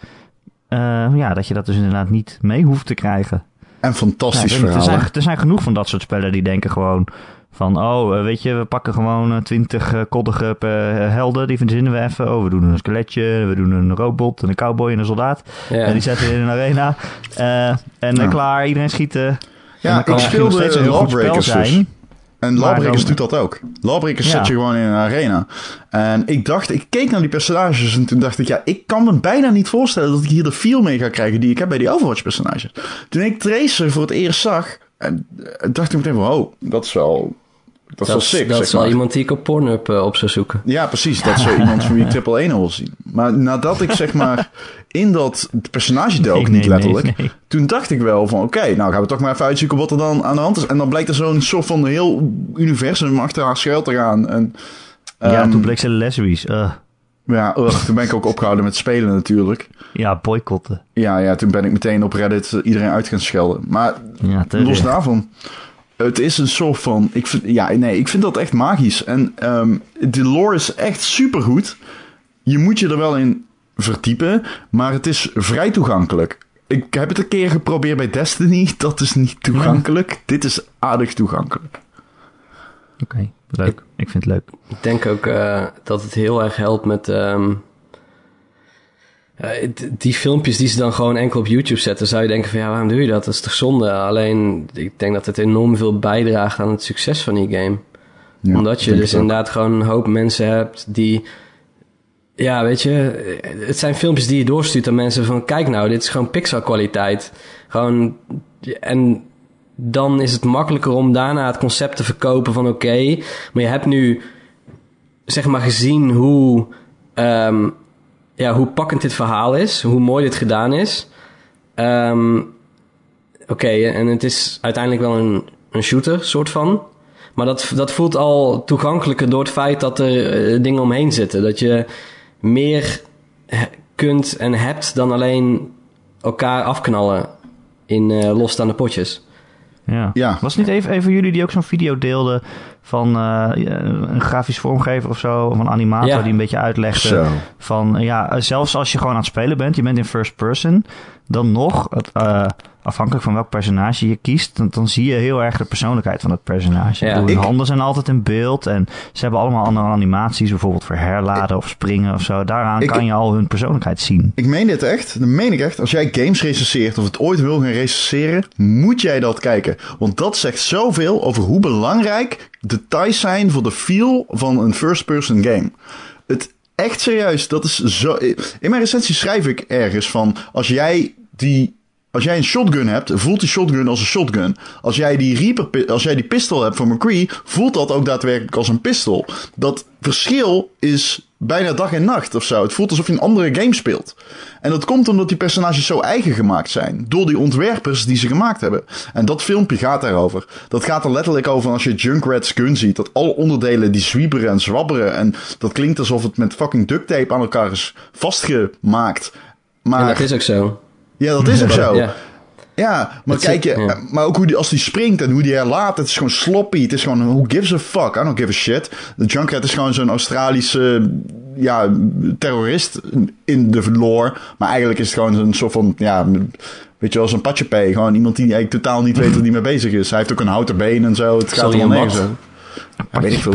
Uh, ja, dat je dat dus inderdaad niet mee hoeft te krijgen. En fantastisch ja, verhaal. Er zijn, er zijn genoeg van dat soort spellen die denken gewoon van, oh, weet je, we pakken gewoon twintig uh, koddige helden, die verzinnen we even. Oh, we doen een skeletje, we doen een robot, en een cowboy en een soldaat. Ja. En die zetten we in een arena. Uh, en ja. klaar, iedereen schieten. Ja, ik speelde Lawbreakers zijn. En Lawbreakers doet dat ook. Lawbreakers zet je gewoon in een arena. En ik dacht, ik keek naar die personages en toen dacht ik, ja, ik kan me bijna niet voorstellen dat ik hier de feel mee ga krijgen die ik heb bij die Overwatch personages. Toen ik Tracer voor het eerst zag, en dacht ik meteen van, oh, dat is wel dat, dat is wel sick, Dat is wel iemand die ik op Pornhub uh, op zou zoeken. Ja, precies. Dat is wel iemand van wie ik triple 1 wil zien. Maar nadat ik zeg maar in dat personage nee, niet letterlijk... Nee, toen dacht ik wel van oké, nou gaan we toch maar even uitzoeken wat er dan aan de hand is. En dan blijkt er zo'n soort van heel universum achter haar schuil te gaan. En, um, ja, toen bleek ze lesbisch. Uh. Ja, ugh, toen ben ik ook opgehouden met spelen natuurlijk. Ja, boycotten. Ja, ja, toen ben ik meteen op Reddit iedereen uit gaan schelden. Maar ja, los daarvan... Het is een soort van. Ik vind, ja, nee, ik vind dat echt magisch. En um, de lore is echt supergoed. Je moet je er wel in verdiepen, maar het is vrij toegankelijk. Ik heb het een keer geprobeerd bij Destiny. Dat is niet toegankelijk. Dit is aardig toegankelijk. Oké, leuk. Ik, vind het leuk. Ik denk ook uh, dat het heel erg helpt met. Um, uh, die filmpjes die ze dan gewoon enkel op YouTube zetten, zou je denken van ja, waarom doe je dat? Dat is toch zonde? Alleen, ik denk dat het enorm veel bijdraagt aan het succes van die game. Ja, Omdat je dus inderdaad gewoon een hoop mensen hebt die... Ja, weet je, het zijn filmpjes die je doorstuurt aan mensen van... Kijk nou, dit is gewoon Pixar kwaliteit. Gewoon... En dan is het makkelijker om daarna het concept te verkopen van oké... Okay, maar je hebt nu, zeg maar, gezien hoe... Um, ja, hoe pakkend dit verhaal is, hoe mooi dit gedaan is. Um, Oké, en het is uiteindelijk wel een, een shooter, soort van. Maar dat, dat voelt al toegankelijker door het feit dat er uh, dingen omheen zitten. Dat je meer kunt en hebt dan alleen elkaar afknallen in uh, losstaande potjes. Ja. ja. Was het niet even, even jullie die ook zo'n video deelden van uh, een grafisch vormgever of zo, of een animator die een beetje uitlegde zo. van ja, zelfs als je gewoon aan het spelen bent, je bent in first person, dan nog, het, uh, afhankelijk van welk personage je kiest, dan, dan, zie je heel erg de persoonlijkheid van het personage. Ja. hun handen zijn altijd in beeld en ze hebben allemaal andere animaties, bijvoorbeeld voor herladen of springen of zo. Daaraan kan je al hun persoonlijkheid zien. Ik meen dit echt, dat meen ik echt. Als jij games recenseert of het ooit wil gaan recenseren, moet jij dat kijken. Want dat zegt zoveel over hoe belangrijk details zijn voor de feel van een first-person game. Het echt serieus, dat is zo. In mijn recensie schrijf ik ergens van: als jij die. Als jij een shotgun hebt, voelt die shotgun als een shotgun. Als jij die Reaper, als jij die pistol hebt van McCree, voelt dat ook daadwerkelijk als een pistol. Dat verschil is bijna dag en nacht of zo. Het voelt alsof je een andere game speelt. En dat komt omdat die personages zo eigen gemaakt zijn. Door die ontwerpers die ze gemaakt hebben. En dat filmpje gaat daarover. Dat gaat er letterlijk over als je Junkrat's gun ziet. Dat alle onderdelen die zwieberen en zwabberen. En dat klinkt alsof het met fucking duct tape aan elkaar is vastgemaakt. Maar... En dat is ook zo. Ja, dat is ook zo. Ja. Ja, maar kijk je, maar ook hoe die, als die springt en hoe die herlaat, het is gewoon sloppy. Het is gewoon, who gives a fuck? I don't give a shit. De Junkrat is gewoon zo'n Australische, ja, terrorist in de lore. Maar eigenlijk is het gewoon een soort van, ja, weet je wel, zo'n patjepe. Gewoon iemand die eigenlijk totaal niet weet waar hij mee bezig is. Hij heeft ook een houten been en zo. Het gaat er nergens zo. Ja, weet ik veel.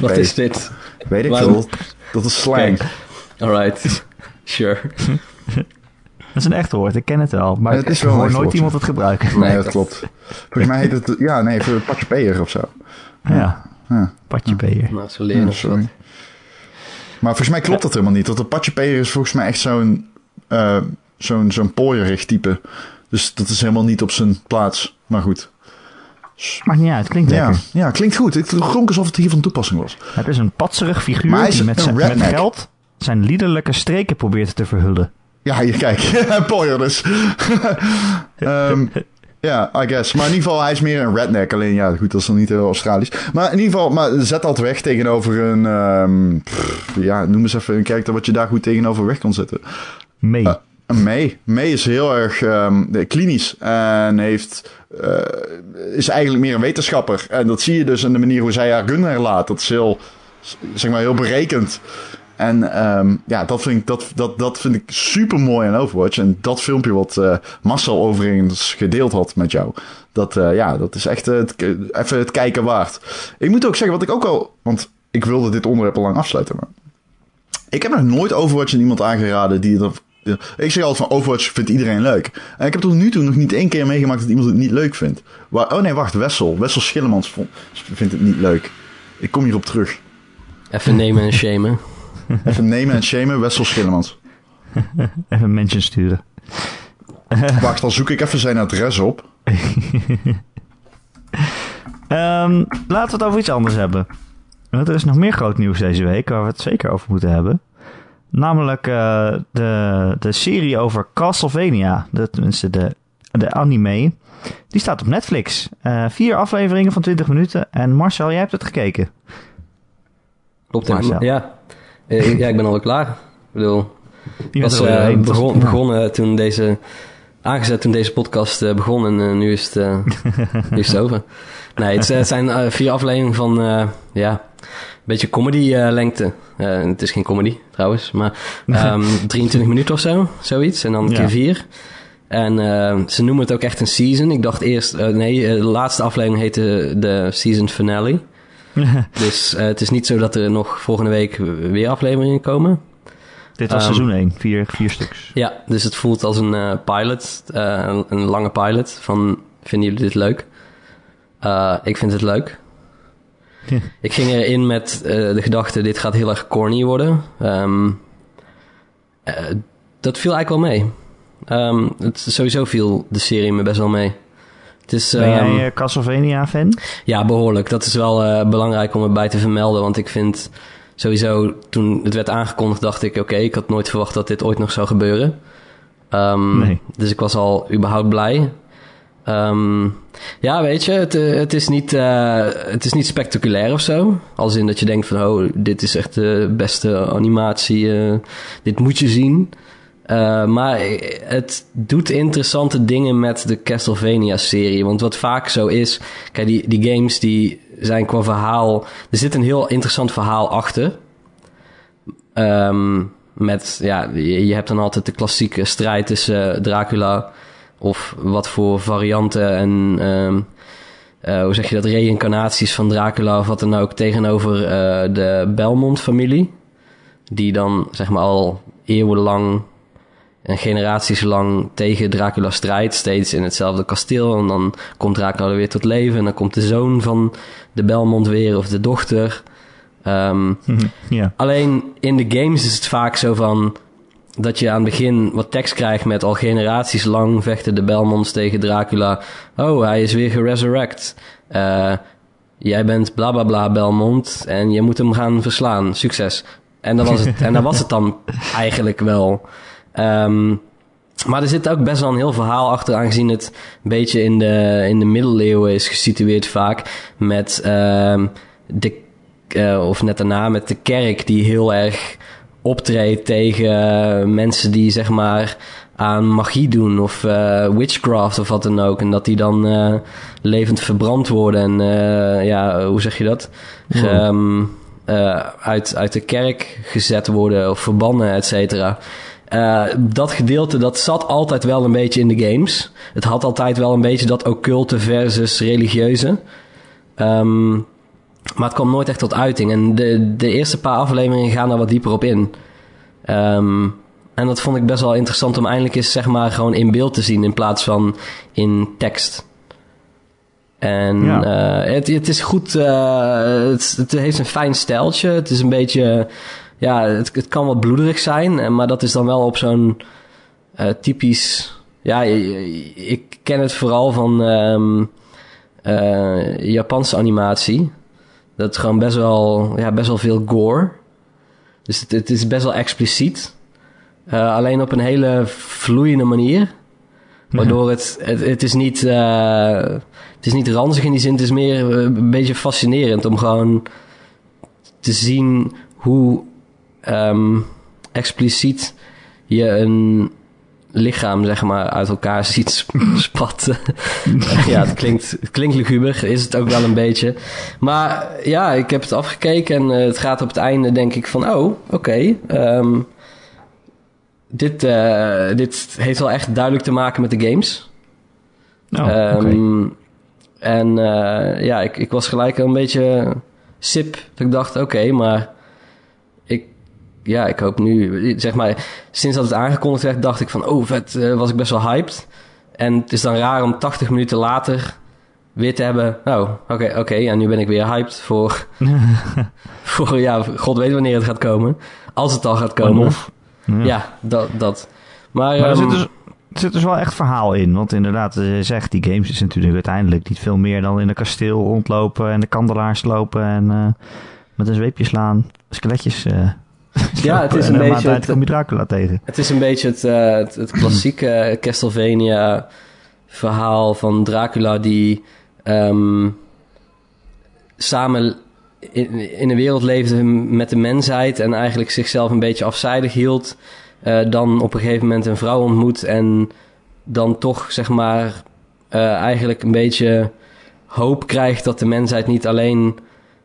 Wat is dit? Weet ik veel. Dat is slang. Alright. Sure. Dat is een echt woord, ik ken het wel. Maar het is wel hoor nooit iemand het gebruiken. Nee, dat klopt. Volgens mij heet het, ja, nee, voor patjepeer of zo. Ja, ja. patjepeer. Nou, zo leren sorry. Maar volgens mij klopt dat helemaal niet. Want een patjepeer is volgens mij echt zo'n uh, zo'n zo'n pooierig type. Dus dat is helemaal niet op zijn plaats. Maar goed. Maakt niet uit, het klinkt lekker. Ja, klinkt goed. Het klonk alsof het hier van toepassing was. Het is een patserig figuur die met, met geld zijn liederlijke streken probeert te verhullen. Ja, hier kijk. Poyer dus. um, Ja, I guess. Maar in ieder geval, hij is meer een redneck. Alleen, ja, goed, dat is dan niet heel Australisch. Maar in ieder geval, maar zet dat weg tegenover een... ehm, pff, ja, noem eens even een karakter wat je daar goed tegenover weg kan zetten. Mee. Uh, May. May is heel erg ehm, klinisch en heeft, eh, is eigenlijk meer een wetenschapper. En dat zie je dus in de manier hoe zij haar gun herlaat. Dat is heel, zeg maar, heel berekend. En ehm, ja, dat vind, ik, dat, dat, dat vind ik super mooi aan Overwatch. En dat filmpje wat eh, Marcel overigens gedeeld had met jou. Dat, eh, ja, dat is echt het, even het kijken waard. Ik moet ook zeggen, wat ik ook al... Want ik wilde dit onderwerp al lang afsluiten. Maar ik heb nog nooit Overwatch aan iemand aangeraden die het... Ik zeg altijd van Overwatch vindt iedereen leuk. En ik heb tot nu toe nog niet één keer meegemaakt dat iemand het niet leuk vindt. Waar, oh nee, wacht, Wessel. Wessel Schillemans vindt het niet leuk. Ik kom hierop terug. Even nemen en shamen. Even nemen en shamen, Wessel Schillemans. Even een mention sturen. Wacht, dan zoek ik even zijn adres op. um, laten we het over iets anders hebben. Want er is nog meer groot nieuws deze week waar we het zeker over moeten hebben. Namelijk uh, de, de serie over Castlevania. De, tenminste, de, de anime. Die staat op Netflix. Uh, vier afleveringen van 20 minuten. En Marcel, jij hebt het gekeken. Klopt, Marcel. ja. Uh, ja, ik ben alweer klaar. Ik bedoel, ik was begon, begonnen toen deze... Aangezet toen deze podcast begon en nu, is het, nu is het over. Nee, het, het zijn vier afleveringen van, ja, beetje comedy-lengte. Uh, het is geen comedy trouwens, maar um, ehm, 23 minuten of zo, zoiets. En dan een keer vier. En uh, ze noemen het ook echt een season. Ik dacht eerst, uh, nee, de laatste aflevering heette de season finale. dus het is niet zo dat er nog volgende week weer afleveringen komen. Dit was um, seizoen 1, vier, vier stuks. Ja, dus het voelt als een pilot, een, een, lange pilot. Van, vinden jullie dit leuk? ik vind het leuk. Ik ging erin met de gedachte, dit gaat heel erg corny worden. Um, uh, dat viel eigenlijk wel mee. Um, het, sowieso viel de serie me best wel mee. Is, ben jij um, Castlevania-fan? Ja, behoorlijk. Dat is wel uh, belangrijk om erbij te vermelden. Want ik vind sowieso, toen het werd aangekondigd, dacht ik... oké, okay, ik had nooit verwacht dat dit ooit nog zou gebeuren. nee. Dus ik was al überhaupt blij. Um, ja, weet je, het, eh, het, is niet, uh, het is niet spectaculair of zo. Als in dat je denkt van, oh, dit is echt de beste animatie. Uh, dit moet je zien. Uh, maar het doet interessante dingen met de Castlevania-serie. Want wat vaak zo is... Kijk, die, die games die zijn qua verhaal... Er zit een heel interessant verhaal achter. Um, met, ja, je, hebt dan altijd de klassieke strijd tussen Dracula of wat voor varianten en um, uh, hoe zeg je dat, reïncarnaties van Dracula of wat dan ook tegenover uh, de Belmont-familie. Die dan zeg maar al eeuwenlang en generaties lang tegen Dracula strijdt, steeds in hetzelfde kasteel. En dan komt Dracula weer tot leven en dan komt de zoon van de Belmont weer of de dochter. Um, yeah. Alleen in de games is het vaak zo van dat je aan het begin wat tekst krijgt met al generaties lang vechten de Belmonts tegen Dracula. Oh, hij is weer geresurrect. Uh, jij bent bla bla bla Belmont en je moet hem gaan verslaan. Succes. En dat was het, en dat was het dan eigenlijk wel. Um, maar er zit ook best wel een heel verhaal achter, aangezien het een beetje in de, in de middeleeuwen is gesitueerd vaak. Met uh, de, uh, of net daarna met de kerk die heel erg optreedt tegen mensen die zeg maar aan magie doen of uh, witchcraft of wat dan ook. En dat die dan uh, levend verbrand worden en uh, ja, hoe zeg je dat? Ge, um, uit, uit de kerk gezet worden of verbannen, et cetera. Dat gedeelte, dat zat altijd wel een beetje in de games. Het had altijd wel een beetje dat occulte versus religieuze. Um, maar het kwam nooit echt tot uiting. En de, de eerste paar afleveringen gaan daar wat dieper op in. Um, en dat vond ik best wel interessant om eindelijk eens zeg maar gewoon in beeld te zien in plaats van in tekst. En ja. uh, het, het is goed, uh, het, het, heeft een fijn stijltje. Het is een beetje, ja, het, het kan wat bloederig zijn, maar dat is dan wel op zo'n uh, typisch, ja, ik ken het vooral van um, Japanse animatie. Dat is gewoon best wel, ja, best wel veel gore. Dus het, het is best wel expliciet. Uh, alleen op een hele vloeiende manier. Waardoor het, het, het is niet, eh, het is niet ranzig in die zin, het is meer eh, een beetje fascinerend om gewoon te zien hoe ehm, expliciet je een lichaam, zeg maar, uit elkaar ziet sp- spatten. ja, het klinkt, het klinkt luguber, is het ook wel een beetje. Maar ja, ik heb het afgekeken en eh, het gaat op het einde, denk ik van, oh, oké. ehm, dit, eh, dit heeft wel echt duidelijk te maken met de games. Oh. Ehm, En eh, ja, ik, ik was gelijk een beetje sip. Dat ik dacht, oké, maar ja, ik hoop nu, zeg maar, sinds dat het aangekondigd werd, dacht ik van, oh vet, eh, was ik best wel hyped. En het is dan raar om 80 minuten later weer te hebben, nou, oké, oké, en nu ben ik weer hyped voor, voor, ja, god weet wanneer het gaat komen. Als het al gaat komen. Of- Ja. Ja, dat, dat. Maar, Maar er ehm, zit, dus, er zit dus wel echt verhaal in. Want inderdaad, je zegt, die games is natuurlijk uiteindelijk niet veel meer dan in een kasteel rondlopen en de kandelaars lopen en eh, met een zweepje slaan, skeletjes. eh, Ja, het is En een beetje het- kom je Dracula tegen. Het is een beetje het, eh, het, het klassieke Castlevania verhaal van Dracula die ehm, samen in, in een wereld leefde met de mensheid en eigenlijk zichzelf een beetje afzijdig hield. Eh, dan op een gegeven moment een vrouw ontmoet en dan toch zeg maar eh, eigenlijk een beetje hoop krijgt dat de mensheid niet alleen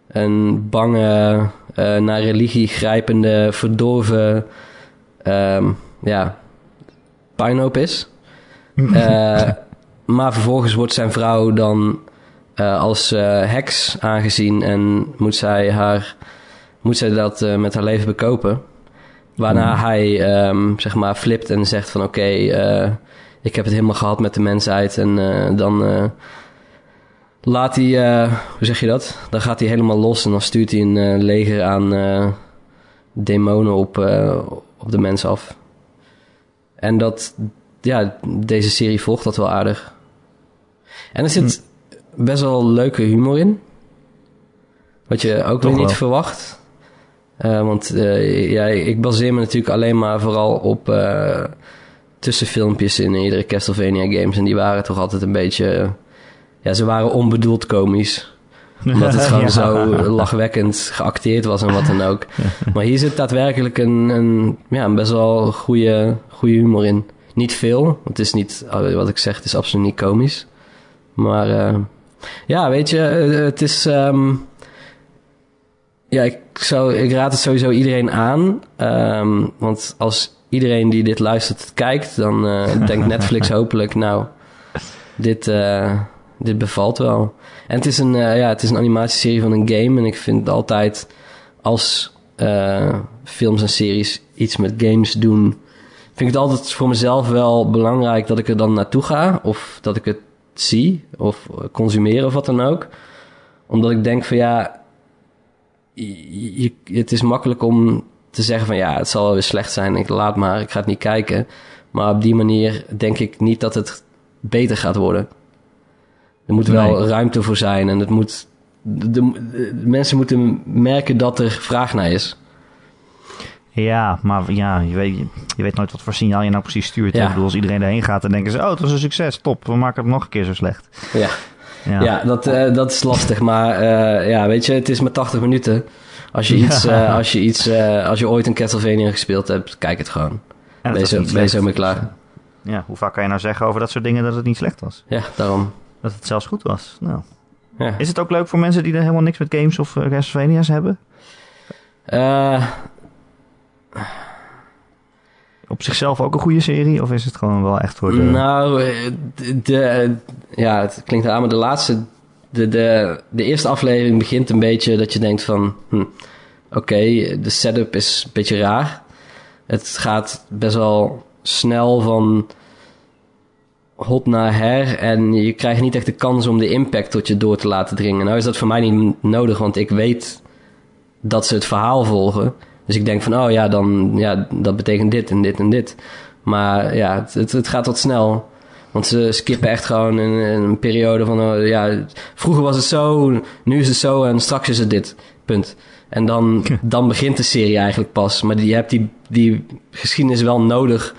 een bange, eh, naar religie grijpende, verdorven ehm, ja, puinhoop is. Eh, maar vervolgens wordt zijn vrouw dan eh, als heks aangezien en moet zij, haar, moet zij dat met haar leven bekopen. Waarna hij ehm, zeg maar flipt en zegt van oké, ik heb het helemaal gehad met de mensheid en dan laat hij, eh, hoe zeg je dat? Dan gaat hij helemaal los en dan stuurt hij een eh, leger aan eh, demonen op, op de mens af. En dat, ja, deze serie volgt dat wel aardig. En er zit best wel leuke humor in. Wat je ook Toch weer niet wel. verwacht. Want ja, ik baseer me natuurlijk alleen maar vooral op tussenfilmpjes in iedere Castlevania games. En die waren toch altijd een beetje... ja, ze waren onbedoeld komisch. Omdat het gewoon Ja. zo lachwekkend geacteerd was en wat dan ook. Maar hier zit daadwerkelijk een, een, ja, een best wel goede, goede humor in. Niet veel, want het is niet, eh, wat ik zeg, het is absoluut niet komisch. Maar eh, ja, weet je, eh, het is... ehm, ja, ik, zou, ik raad het sowieso iedereen aan. ehm, want als iedereen die dit luistert kijkt, dan eh, denkt Netflix hopelijk, nou, dit, dit bevalt wel. En het is, een, eh, ja, het is een animatieserie van een game. En ik vind altijd, als eh, films en series iets met games doen, vind ik het altijd voor mezelf wel belangrijk dat ik er dan naartoe ga. Of dat ik het zie, of consumeer of wat dan ook. Omdat ik denk van ja, je- het is makkelijk om te zeggen van ja, het zal wel weer slecht zijn. Ik laat maar, ik ga het niet kijken. Maar op die manier denk ik niet dat het beter gaat worden. Er moet wel ruimte voor zijn en het moet, de, de- de mensen moeten merken dat er vraag naar is. Ja, maar ja, je weet, je weet nooit wat voor signaal je nou precies stuurt. Ja. Ik bedoel, als iedereen erheen gaat, dan denken ze... Oh, het was een succes, top. We maken het nog een keer zo slecht. Ja, Ja, ja. dat, eh, dat is lastig. Maar eh, ja, weet je, het is maar 80 minuten. Als je, iets, Ja. eh, als je, iets, als je ooit een Castlevania gespeeld hebt, kijk het gewoon. En je zo mee klaar. Ja, hoe vaak kan je nou zeggen over dat soort dingen dat het niet slecht was? Ja, daarom. Dat het zelfs goed was. Nou. Ja. Is het ook leuk voor mensen die er helemaal niks met games of uh, Castlevania's hebben? Eh, Op zichzelf ook een goede serie? Of is het gewoon wel echt voor de... Nou, eh, de, de- ja, het klinkt raar, maar de laatste, de, de, de eerste aflevering begint een beetje dat je denkt van, hm, oké, de setup is een beetje raar. Het gaat best wel snel van hot naar her en je krijgt niet echt de kans om de impact tot je door te laten dringen. Nou is dat voor mij niet nodig, want ik weet dat ze het verhaal volgen. Dus ik denk van, oh ja, dan, ja, dat betekent dit en dit en dit. Maar ja, het, het, het gaat wat snel. Want ze skippen echt gewoon een, een periode van, oh, ja, vroeger was het zo, nu is het zo en straks is het dit. Punt. En dan, dan begint de serie eigenlijk pas. Maar die- je hebt die, die geschiedenis wel nodig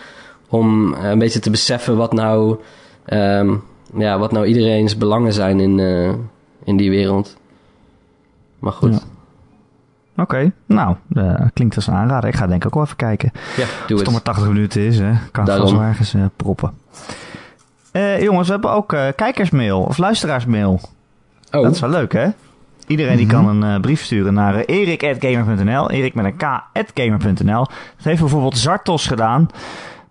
om eh, een beetje te beseffen wat nou, ehm, ja, wat nou iedereen's belangen zijn in, eh, in die wereld. Maar goed. Ja. Oké, nou, eh, klinkt als een aanrader. Ik ga denk ik ook wel even kijken. Ja, doe Als het het. nog maar 80 minuten is, hè, kan het Daarom. vast wel ergens proppen. Jongens, we hebben ook kijkersmail of luisteraarsmail. Oh, Dat is wel leuk, hè? Iedereen die kan een brief sturen naar uh, erik.gamer.nl. Erik met een k.gamer.nl. Dat heeft bijvoorbeeld Zartos gedaan.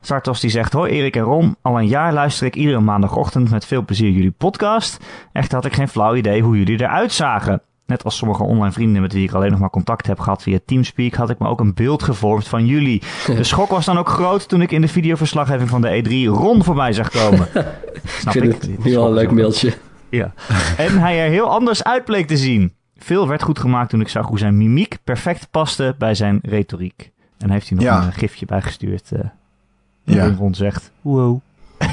Zartos die zegt... Hoi Erik en Ron. Al een jaar luister ik iedere maandagochtend met veel plezier jullie podcast. Echt had ik geen flauw idee hoe jullie eruit zagen. Net als sommige online vrienden met wie ik alleen nog maar contact heb gehad via Teamspeak... had ik me ook een beeld gevormd van jullie. De schok was dan ook groot toen ik in de videoverslaggeving van de E3 Ron voorbij zag komen. ik Snap vind ik? het Die nu al schok een leuk mailtje. ja. En hij er heel anders uit bleek te zien. Veel werd goed gemaakt toen ik zag hoe zijn mimiek perfect paste bij zijn retoriek. En heeft hij nog Ja. een eh, gifje bijgestuurd. eh Ja. Ron zegt, wow.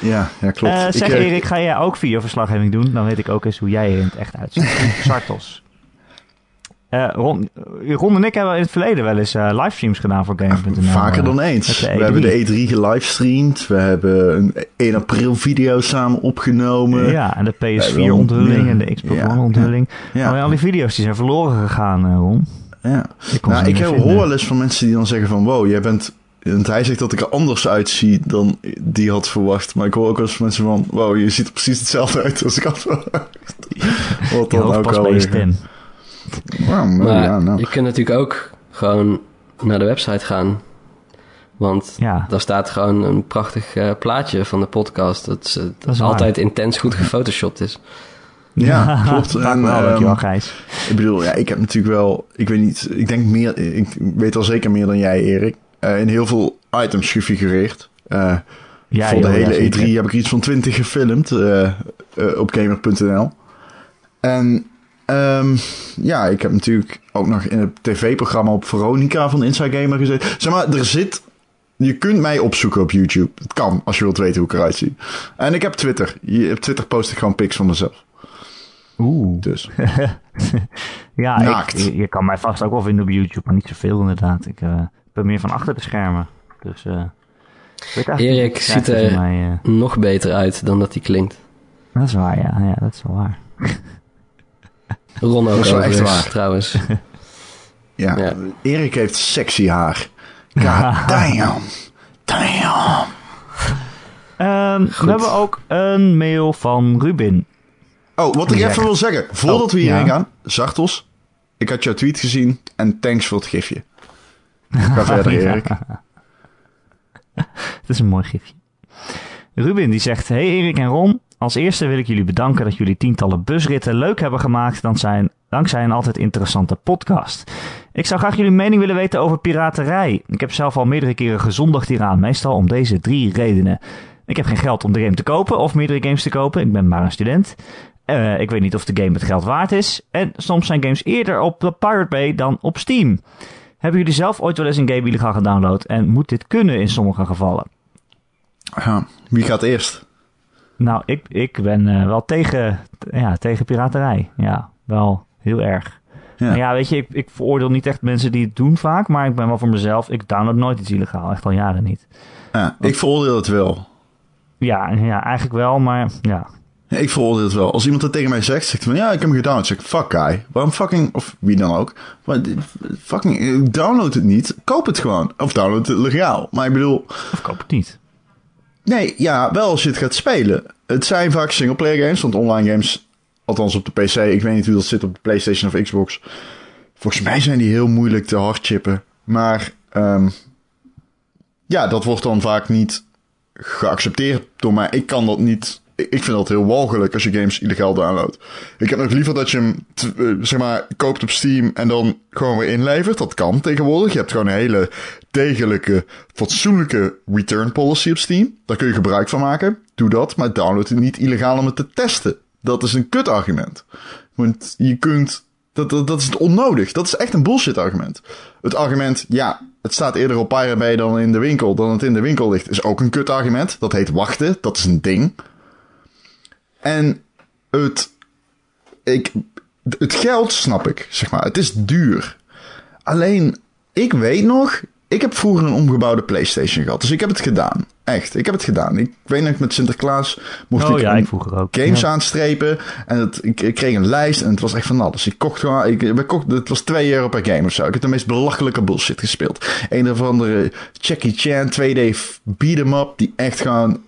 Ja, ja klopt. Eh, zeg Ik, eh, Erik, ga jij ook videoverslaggeving doen? Dan weet ik ook eens hoe jij er in het echt uitziet. Sartos. Eh, Ron, Ron en ik hebben in het verleden wel eens eh, livestreams gedaan voor Game.nl. Vaker dan eens. We E3. hebben de E3 gelivestreamd. We hebben een 1 april video samen opgenomen. Ja, en de Ja, PS4-onthulling wel, en de Xbox ja, One-onthulling. Ja. Maar al die video's die zijn verloren gegaan, Ron. ja. Ik, Nou, ik hoor wel eens van mensen die dan zeggen van... Wow, jij bent... Want hij zegt dat ik er anders uitzie dan die had verwacht. Maar ik hoor ook wel eens van mensen van... Wow, je ziet er precies hetzelfde uit als ik had verwacht. Wat dan ook stem. Wow, maar ja, nou. je kunt natuurlijk ook gewoon naar de website gaan. Want Ja. daar staat gewoon een prachtig eh, plaatje van de podcast. Dat, is, eh, dat is waar. altijd intens goed gefotoshopt is. Ja, klopt. En, wel, ehm, dankjewel Gijs. Ik bedoel, ja, ik heb natuurlijk wel... Ik weet niet... Ik denk meer... Ik weet al zeker meer dan jij, Erik. Eh, in heel veel items gefigureerd. Eh, Ja, voor de joh, hele zeker. E3 heb ik iets van 20 gefilmd eh, op gamer.nl. En ehm, ja, ik heb natuurlijk ook nog in het tv-programma op Veronica van Inside Gamer gezeten. Zeg maar, er zit... Je kunt mij opzoeken op YouTube. Het kan, als je wilt weten hoe ik eruit zie. En ik heb Twitter. Op Twitter post ik gewoon pics van mezelf. Oeh. Dus Ja, ik, je, kan mij vast ook wel vinden op YouTube, maar niet zoveel inderdaad. Ik ben meer van achter de schermen. Dus, eh Erik ziet er- Mij, eh. Nog beter uit dan dat hij klinkt. dat is waar, ja. ja. Dat is wel waar. Ron ook Dat is wel echt waar. trouwens. ja, Ja. Erik heeft sexy haar. God damn. Damn. Ehm, we hebben ook een mail van Ruben. Oh, wat ik even wil zeggen. Voordat Oh, we hierheen ja. gaan. Zartos, ik had jouw tweet gezien. En thanks voor het gifje. Ga verder, Erik. Het is een mooi gifje. Ruben die zegt: Hey Erik en Ron. Als eerste wil ik jullie bedanken dat jullie tientallen busritten leuk hebben gemaakt. Dankzij een altijd interessante podcast. Ik zou graag jullie mening willen weten over piraterij. Ik heb zelf al meerdere keren gezondigd hieraan. Meestal om deze drie redenen. Ik heb geen geld om de game te kopen of meerdere games te kopen. Ik ben maar een student. Eh, ik weet niet of de game het geld waard is. En soms zijn games eerder op de Pirate Bay dan op Steam. Hebben jullie zelf ooit wel eens een game illegaal gedownload? En moet dit kunnen in sommige gevallen? Ja, wie gaat eerst? Nou, ik, ik ben eh, wel tegen, ja, tegen piraterij. Ja, wel heel erg. Ja. Ja, ja weet je, ik, ik veroordeel niet echt mensen die het doen vaak. Maar ik ben wel voor mezelf, ik download nooit iets illegaal. Echt al jaren niet. Ja, ik veroordeel het wel. Ja, ja eigenlijk wel, maar ja. Ik veroordeel het wel. Als iemand dat tegen mij zegt, zegt van ja, ik heb hem gedownload. Zeg fuck guy. Waarom fucking, of wie dan ook. Maar dit- fucking, eh, download het niet. Koop het gewoon. Of download het legaal. Maar ik bedoel, Of koop het niet. nee, ja, wel als je het gaat spelen. Het zijn vaak singleplayer games, want online games, althans op de PC, ik weet niet hoe dat zit op de PlayStation of Xbox. Volgens mij zijn die heel moeilijk te hardchippen. Maar ehm, ja, dat wordt dan vaak niet geaccepteerd door mij. Ik kan dat niet. Ik vind dat heel walgelijk als je games illegaal downloadt. Ik heb nog liever dat je hem, eh, zeg maar, koopt op Steam en dan gewoon weer inlevert. Dat kan tegenwoordig. Je hebt gewoon een hele degelijke, fatsoenlijke return policy op Steam. Daar kun je gebruik van maken. Doe dat, maar download het niet illegaal om het te testen. Dat is een kut argument. Want je kunt. Dat, dat, dat is onnodig. Dat is echt een bullshit argument. Het argument, ja, het staat eerder op Pirate Bay dan in de winkel, dan het in de winkel ligt, is ook een kut argument. Dat heet wachten. Dat is een ding. En het. Ik, het geld snap ik, zeg maar. Het is duur. Alleen, ik weet nog. Ik ik heb vroeger een omgebouwde PlayStation gehad. Dus ik heb het gedaan. Echt, ik heb het gedaan. Ik weet nog met Sinterklaas mocht Oh ik, ja, ik vroeger ook. games Ja. aanstrepen. En het, ik, ik kreeg een lijst en het was echt van alles. Ik kocht gewoon, ik, we kochten, het was 2 euro per game of zo. Ik heb de meest belachelijke bullshit gespeeld. Een of andere Jackie Chan 2D beat 'em up die echt gewoon...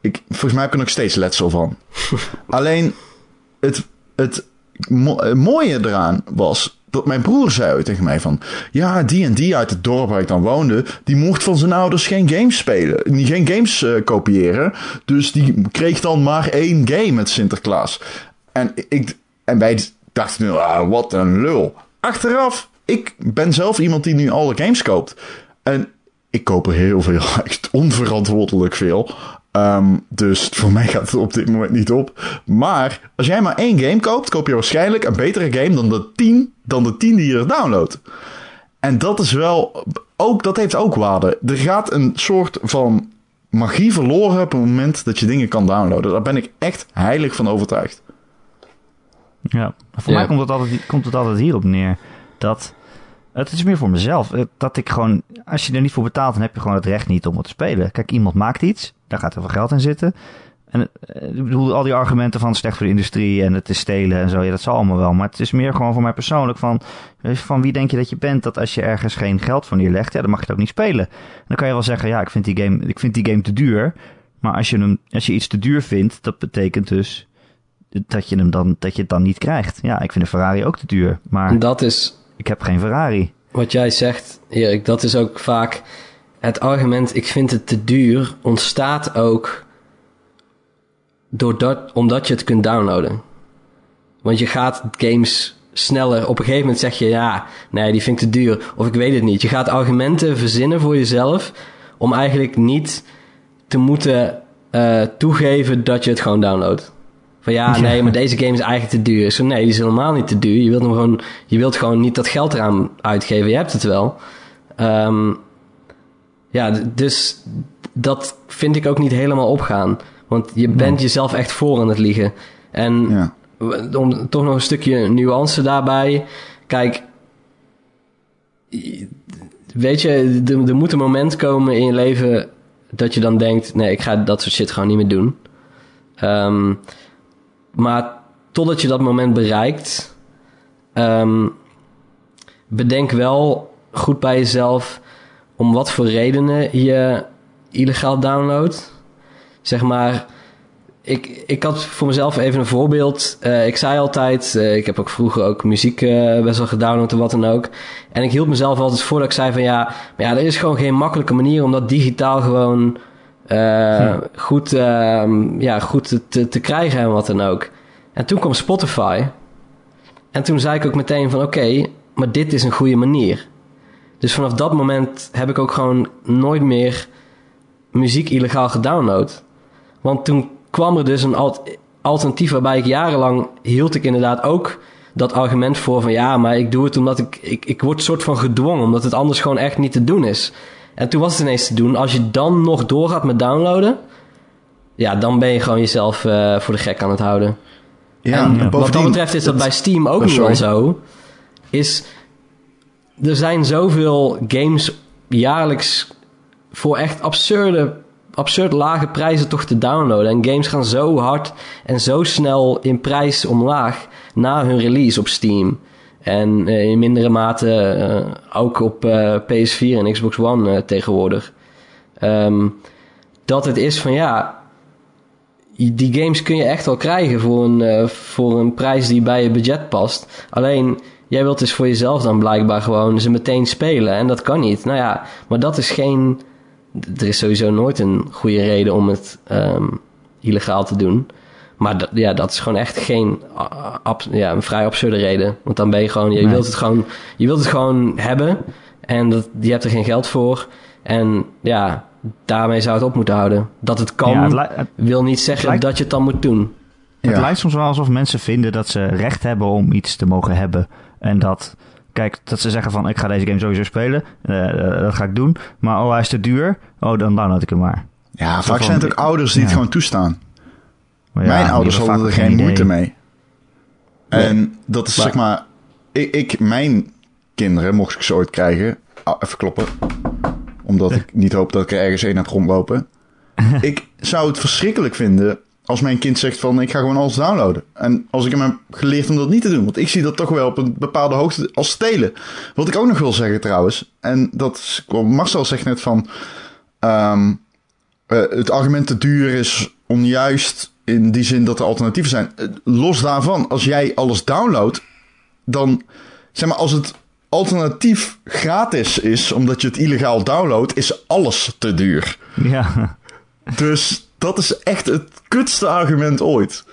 Ik, volgens mij heb ik er nog steeds letsel van. Alleen, het, het mo- mooie eraan was dat mijn broer zei tegen mij van... Ja, die en die uit het dorp waar ik dan woonde... die mocht van zijn ouders geen games spelen. Geen games eh, kopiëren. Dus die kreeg dan maar één game met Sinterklaas. En, ik, en wij dachten nu, ah, wat een lul. Achteraf, ik ben zelf iemand die nu alle games koopt. En ik koop er heel veel, echt onverantwoordelijk veel. Ehm, dus voor mij gaat het op dit moment niet op. Maar als jij maar één game koopt, koop je waarschijnlijk een betere game dan de 10, dan de 10 die je er downloadt. En dat is wel, ook, dat heeft ook waarde. Er gaat een soort van magie verloren op het moment dat je dingen kan downloaden. Daar ben ik echt heilig van overtuigd. Ja, voor Ja. mij komt het, altijd, komt het altijd hierop neer. Dat het is meer voor mezelf. eh, Dat ik gewoon, als je er niet voor betaalt, dan heb je gewoon het recht niet om het te spelen. Kijk, iemand maakt iets, daar gaat er veel geld in zitten. En eh, ik bedoel, al die argumenten van slecht voor de industrie en het is stelen en zo, ja, dat zal allemaal wel. Maar het is meer gewoon voor mij persoonlijk van, eh, van wie denk je dat je bent? Dat als je ergens geen geld voor neerlegt, ja, dan mag je het ook niet spelen. Dan kan je wel zeggen, ja, ik vind die game, ik vind die game te duur. Maar als je, hem, als je iets te duur vindt, dat betekent dus dat je, hem dan, dat je het dan niet krijgt. Ja, ik vind een Ferrari ook te duur, maar dat is ik heb geen Ferrari. wat jij zegt, Erik. Dat is ook vaak het argument, ik vind het te duur, ontstaat ook doordat, omdat je het kunt downloaden. Want je gaat games sneller. Op een gegeven moment zeg je, ja, nee, die vind ik te duur. Of ik weet het niet. Je gaat argumenten verzinnen voor jezelf om eigenlijk niet te moeten eh, toegeven dat je het gewoon downloadt. Van ja, nee, maar deze game is eigenlijk te duur. Zo nee, die is helemaal niet te duur. Je wilt, hem gewoon, je wilt gewoon niet dat geld eraan uitgeven. Je hebt het wel. Ehm, ja, dus dat vind ik ook niet helemaal opgaan. Want je bent jezelf echt voor aan het liegen. En Ja. om toch nog een stukje nuance daarbij. Kijk, weet je, er, er moet een moment komen in je leven dat je dan denkt: nee, ik ga dat soort shit gewoon niet meer doen. Ehm, maar totdat je dat moment bereikt, ehm, bedenk wel goed bij jezelf om wat voor redenen je illegaal downloadt. Zeg maar, ik, ik had voor mezelf even een voorbeeld. Eh, ik zei altijd, eh, ik heb ook vroeger ook muziek eh, best wel gedownload en wat dan ook. En ik hield mezelf altijd voor dat ik zei van ja, maar ja, er is gewoon geen makkelijke manier om dat digitaal gewoon eh, goed, ehm, ja, goed te, te krijgen en wat dan ook. En toen kwam Spotify. En toen zei ik ook meteen van oké, maar dit is een goede manier. Dus vanaf dat moment heb ik ook gewoon nooit meer muziek illegaal gedownload. Want toen kwam er dus een alt- alternatief waarbij ik jarenlang hield ik inderdaad ook dat argument voor van ja, maar ik doe het omdat ik, ik, ik word soort van gedwongen, omdat het anders gewoon echt niet te doen is. En toen was het ineens te doen. Als je dan nog doorgaat met downloaden, ja, dan ben je gewoon jezelf eh, voor de gek aan het houden. Ja, en wat dat betreft is dat bij Steam ook Oh, sorry. al zo. Is, er zijn zoveel games jaarlijks voor echt absurde, absurd lage prijzen toch te downloaden. En games gaan zo hard en zo snel in prijs omlaag na hun release op Steam. En eh, in mindere mate eh, ook op eh, PS4 en Xbox One tegenwoordig. Ehm, dat het is van ja, die games kun je echt wel krijgen voor een, voor een prijs die bij je budget past. Alleen, jij wilt dus voor jezelf dan blijkbaar gewoon ze meteen spelen. En dat kan niet. Nou ja, maar dat is geen... Er is sowieso nooit een goede reden om het ehm, illegaal te doen. Maar dat, ja, dat is gewoon echt geen... ab- ja, een vrij absurde reden. Want dan ben je gewoon... Je, Nee. wilt, het gewoon je wilt het gewoon hebben. En dat, je hebt er geen geld voor. En ja, daarmee zou het op moeten houden. Dat het kan Ja, het, li- het- wil niet zeggen lijkt- dat je het dan moet doen. het Ja. lijkt soms wel alsof mensen vinden dat ze recht hebben om iets te mogen hebben. En dat, kijk, dat ze zeggen van ik ga deze game sowieso spelen. eh, eh, dat ga ik doen. Maar oh, hij is te duur. Oh, dan download ik hem maar. Ja, vaak zijn het ook ouders die het gewoon toestaan. Maar ja, Mijn ouders hadden er geen idee. moeite mee. En dat is Maar- zeg maar... Ik, ik, mijn kinderen, mocht ik ze ooit krijgen... ah, even kloppen. Omdat ik niet hoop dat ik er ergens een aan het rondlopen. ik zou het verschrikkelijk vinden als mijn kind zegt van ik ga gewoon alles downloaden. En als ik hem heb geleerd om dat niet te doen. Want ik zie dat toch wel op een bepaalde hoogte als stelen. Wat ik ook nog wil zeggen trouwens. En dat Marcel zegt net van... ehm, eh, het argument te duur is onjuist in die zin dat er alternatieven zijn. Eh, los daarvan, als jij alles downloadt, dan zeg maar als het alternatief gratis is, omdat je het illegaal downloadt, is alles te duur. Ja, Dus dat is echt het kutste argument ooit.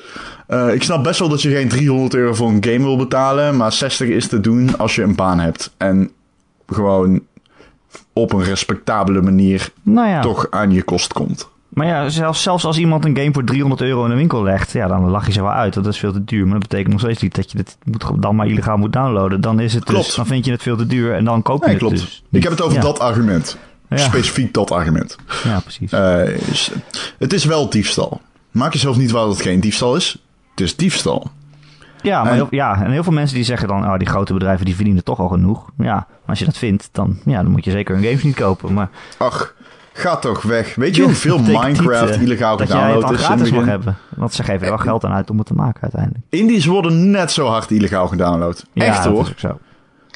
Eh, ik snap best wel dat je geen 300 euro voor een game wil betalen, maar 60 is te doen als je een baan hebt. En gewoon op een respectabele manier nou ja. toch aan je kost komt. Maar ja, zelfs, zelfs als iemand een game voor 300 euro in de winkel legt, ja, dan lach je ze wel uit. Dat is veel te duur. Maar dat betekent nog steeds niet dat je het moet, dan maar illegaal moet downloaden. Dan is het dus, Klopt. dan vind je het veel te duur en dan koop je Nee, het klopt. dus. ik heb het over Ja. dat argument. Ja. Specifiek dat argument. Ja, precies. Eh, het is wel diefstal. Maak jezelf niet waar dat het geen diefstal is. Het is diefstal. ja, maar en- heel, ja, en heel veel mensen die zeggen dan, oh, die grote bedrijven die verdienen toch al genoeg. Ja, maar als je dat vindt, dan, ja, dan moet je zeker hun games niet kopen. Maar Ach, ga toch weg. Weet je hoeveel dat Minecraft niet, illegaal dat jij het gedownload dan is? in het gratis mag hebben. Want ze geven er wel geld aan uit om het te maken uiteindelijk. Indies worden net zo hard illegaal gedownload. Ja, echt dat hoor. is ook zo.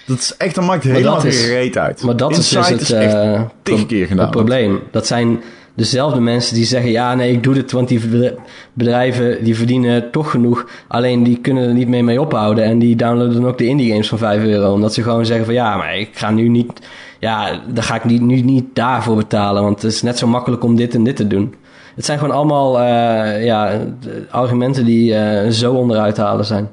Dat is echt, dan maakt het helemaal dat geen is- reet uit. Maar dat is Inside dus het, eh, pro- keer gedaan. het probleem. Dat zijn dezelfde mensen die zeggen... ja, nee, ik doe dit, want die bedri- bedrijven die verdienen toch genoeg. Alleen die kunnen er niet meer mee ophouden. En die downloaden dan ook de indie games van 5 euro. Omdat ze gewoon zeggen van... ja, maar ik ga nu niet... ja, daar ga ik niet, nu niet daarvoor betalen. Want het is net zo makkelijk om dit en dit te doen. Het zijn gewoon allemaal eh, ja, argumenten die eh, zo onderuit te halen zijn.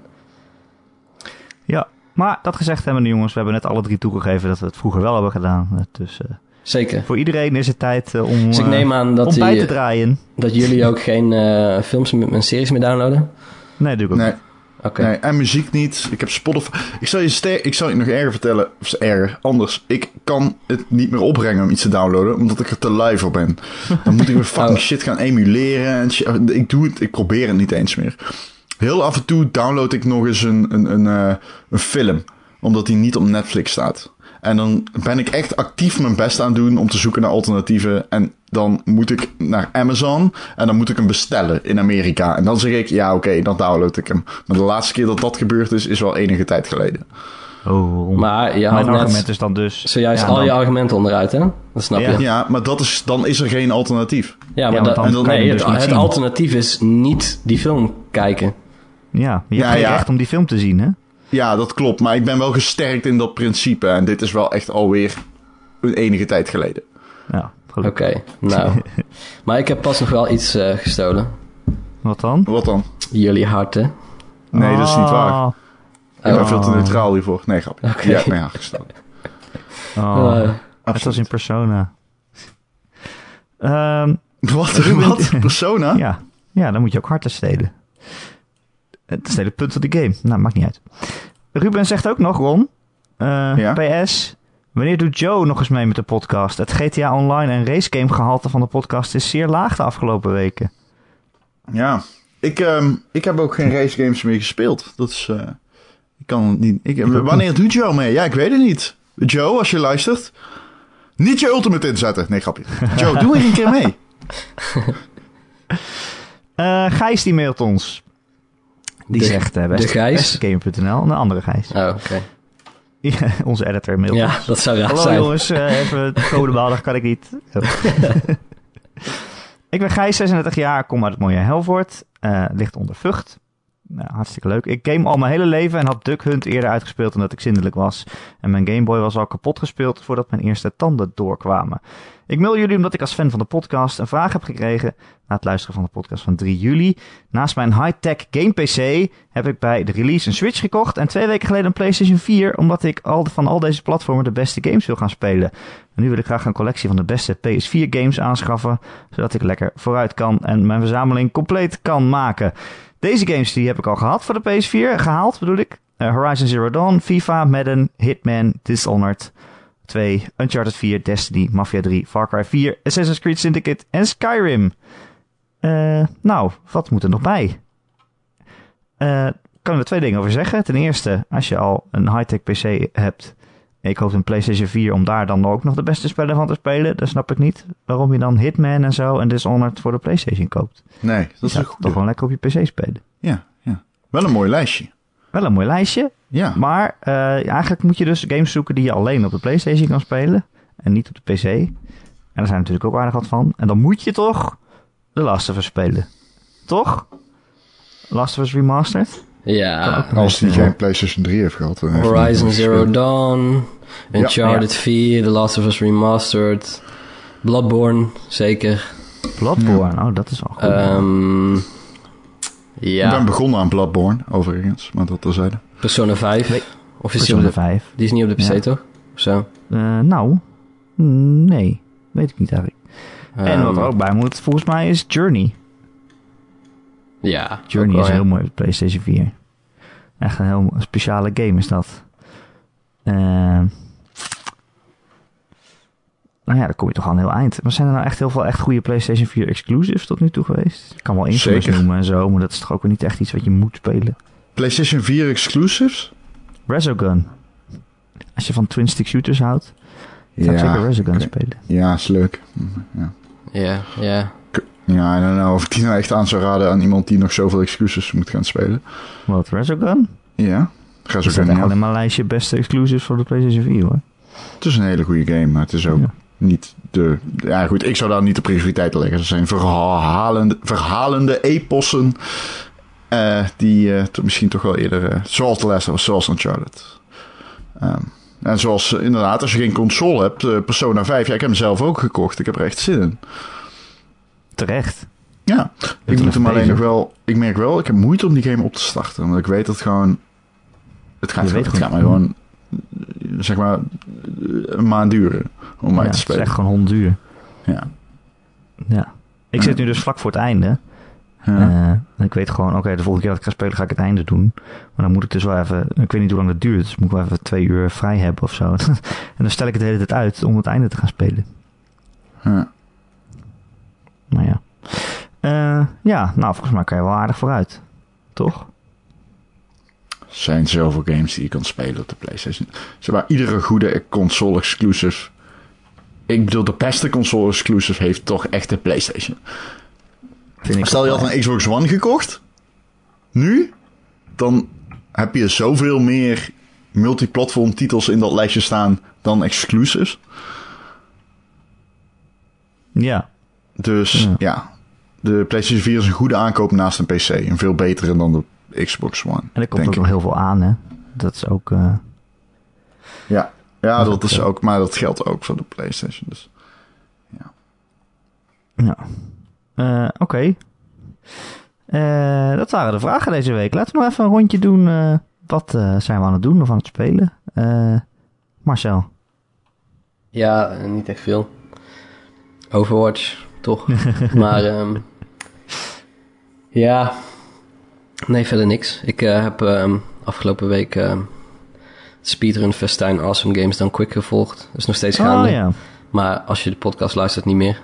Ja, maar dat gezegd hebben de jongens, we hebben net alle drie toegegeven dat we het vroeger wel hebben gedaan. Dus eh, Zeker. voor iedereen is het tijd om, Dus ik neem aan dat, om bij die- te draaien. dat jullie ook geen eh, films en series meer downloaden. Nee, doe ik ook Nee, niet. Nee, en muziek niet. Ik heb Spotify. Ik zal je, ik zal je nog erger vertellen. Of erger, anders. Ik kan het niet meer opbrengen om iets te downloaden, omdat ik er te lui voor ben. Dan moet ik weer fucking Oh. shit gaan emuleren. En shit. Ik doe het, ik probeer het niet eens meer. Heel af en toe download ik nog eens een, een, een, eh, een film, omdat die niet op Netflix staat. En dan ben ik echt actief mijn best aan het doen om te zoeken naar alternatieven. En dan moet ik naar Amazon en dan moet ik hem bestellen in Amerika. En dan zeg ik, ja oké, dan download ik hem. Maar de laatste keer dat dat gebeurd is, is wel enige tijd geleden. Oh, Maar je mijn had argument net is dan dus... zojuist ja, al dan- je argumenten onderuit, hè? Dat snap Ja. je. Ja, maar dat is, dan is er geen alternatief. Ja, maar dan nee, het, dus het alternatief is niet die film kijken. Ja, je hebt Ja, geen ja. recht om die film te zien, hè? Ja, dat klopt. Maar ik ben wel gesterkt in dat principe. En dit is wel echt alweer een enige tijd geleden. Ja, Oké, nou. maar ik heb pas nog wel iets eh, gestolen. Wat dan? Wat dan? Jullie harten. Nee, dat is niet waar. Ah, Ik ben Oh. veel te neutraal hiervoor. Nee, grapje. Oké. Je hebt mij aangestoken. Oh, Eh, het was in persona. Ehm, Wat? Wat? Persona? ja. ja, dan moet je ook harten stelen. Het is het hele punt van de game. Nou, maakt niet uit. Ruben zegt ook nog, Ron. eh, Ja? PS. Wanneer doet Joe nog eens mee met de podcast? Het GTA Online en racegame gehalte van de podcast is zeer laag de afgelopen weken. Ja. Ik, ehm, ik heb ook geen race games meer gespeeld. Dat is... eh, ik kan het niet... Ik, wanneer doet Joe mee? Ja, ik weet het niet. Joe, als je luistert... Niet je ultimate inzetten. Nee, grapje. Joe, doe er een keer mee. Eh Gijs die mailt ons. Die De- zegt uh, de best, bestegamer.nl. Een andere Gijs. oh, oké. Ja, onze editor mailt Ja, dat zou raar Hallo zijn. jongens, eh, even het codebaal, dat kan ik niet. ik ben Gijs, 36 jaar, kom uit het mooie Helvoort. eh ligt onder Vught. Nou, hartstikke leuk. Ik game al mijn hele leven en had Duck Hunt eerder uitgespeeld omdat ik zindelijk was. En mijn Game Boy was al kapot gespeeld voordat mijn eerste tanden doorkwamen. Ik mail jullie omdat ik als fan van de podcast een vraag heb gekregen na het luisteren van de podcast van 3 juli. Naast mijn high-tech game PC heb ik bij de release een Switch gekocht en twee weken geleden een PlayStation 4 omdat ik al van al deze platformen de beste games wil gaan spelen. En nu wil ik graag een collectie van de beste PS4 games aanschaffen, zodat ik lekker vooruit kan en mijn verzameling compleet kan maken. Deze games die heb ik al gehad voor de PS4, gehaald bedoel ik. Eh, Horizon Zero Dawn, FIFA, Madden, Hitman, Dishonored 2, Uncharted 4, Destiny, Mafia 3, Far Cry 4, Assassin's Creed Syndicate en Skyrim. Eh, nou, wat moet er nog bij? Kan ik er twee dingen over zeggen. Ten eerste, als je al een high-tech PC hebt ik koop een PlayStation 4 om daar dan ook nog de beste spellen van te spelen. Dan snap ik niet waarom je dan Hitman en zo en Dishonored voor de PlayStation koopt. Nee, dat Je is toch gewoon lekker op je PC spelen. Ja, ja. Wel een mooi lijstje. Wel een mooi lijstje, Ja. maar eh, eigenlijk moet je dus games zoeken die je alleen op de PlayStation kan spelen en niet op de PC. En daar zijn natuurlijk ook aardig wat van. En dan moet je toch The Last of Us spelen. Toch? Last of Us Remastered? Ja, Als die geen PlayStation 3 heeft gehad. dan heeft hij Horizon Zero. Dawn, Uncharted 4, The Last of Us Remastered, Bloodborne, zeker. Bloodborne, oh dat is wel goed. Ehm Ik ben ja, begonnen aan Bloodborne, overigens. Maar dat terzijde. Persona 5. Nee, Of is die Persona de, 5. die is niet op de PC, Ja. toch? Of zo. Eh, nou, mm, nee, weet ik niet eigenlijk. en wat er Ehm, ook bij moet, volgens mij is Journey. Ja, Journey is heel ja. mooi op de PlayStation 4. Echt een heel speciale game is dat. Eh, nou ja, dan kom je toch al een heel eind. Maar zijn er nou echt heel veel echt goede PlayStation 4 exclusives tot nu toe geweest? Ik kan wel Infamous noemen en zo, maar dat is toch ook weer niet echt iets wat je moet spelen. PlayStation 4 exclusives? Resogun. Als je van twin stick shooters houdt, zou ik zeker Resogun oké. spelen. Ja, is leuk. Ja. Ja, ja. Ja, I don't know of ik die nou echt aan zou raden aan iemand die nog zoveel exclusives moet gaan spelen. Wat, Resogun? Ja, ga zo Dat staat kunnen. echt Ja. al in mijn lijstje beste exclusives voor de PlayStation 4 hoor. Het is een hele goede game, maar het is ook Ja. Niet de... Ja goed, ik zou daar niet de prioriteit leggen. Dat zijn verhalende, verhalende epossen eh, die eh, misschien toch wel eerder... eh, zoals The Last of Us, zoals Uncharted. Ehm, en zoals inderdaad, als je geen console hebt, Persona 5, ja, ik heb hem zelf ook gekocht. Ik heb er echt zin in. Terecht. Ja, ik moet hem alleen nog wel... Ik merk wel, ik heb moeite om die game op te starten. Want ik weet dat gewoon... Het gaat, het gaat mij gewoon... Zeg maar... Een maand duren om mij ja, te het is spelen. echt gewoon hondduur. Ja. Ja. Ik zit nu dus vlak voor het einde. Ja. Eh, ik weet gewoon, oké, de volgende keer dat ik ga spelen ga ik het einde doen. Maar dan moet ik dus wel even, ik weet niet hoe lang dat duurt. Dus moet ik wel even twee uur vrij hebben of zo. en dan stel ik het de hele tijd uit om het einde te gaan spelen. Ja. Maar ja. Eh, ja, nou volgens mij kan je wel aardig vooruit. Toch? Zijn zoveel games die je kan spelen op de PlayStation. Zeg maar, iedere goede console exclusive. Ik bedoel, de beste console exclusive heeft toch echt de PlayStation. Vind ik Stel je had een Xbox One gekocht. Nu. Dan heb je zoveel meer multiplatform titels in dat lijstje staan dan exclusives. Ja, Dus Ja. ja. De PlayStation 4 is een goede aankoop naast een PC. Een veel betere dan de Xbox One. en er komt ook ik. nog heel veel aan, hè. Dat is ook... eh, Ja, ja Dat is dat ook is zo. ook, maar dat geldt ook voor de PlayStation. Dus. Ja. Eh, Oké. Eh, dat waren de vragen deze week. Laten we nog even een rondje doen. eh, wat eh, zijn we aan het doen of aan het spelen? Eh, Marcel. Ja, niet echt veel. Overwatch, toch? maar, ehm, ja. Nee, verder niks. Ik eh, heb ehm, afgelopen week ehm Speedrun Festijn Awesome Games dan Quick gevolgd. Dat is nog steeds gaande. Oh ja. Maar als je de podcast luistert, niet meer.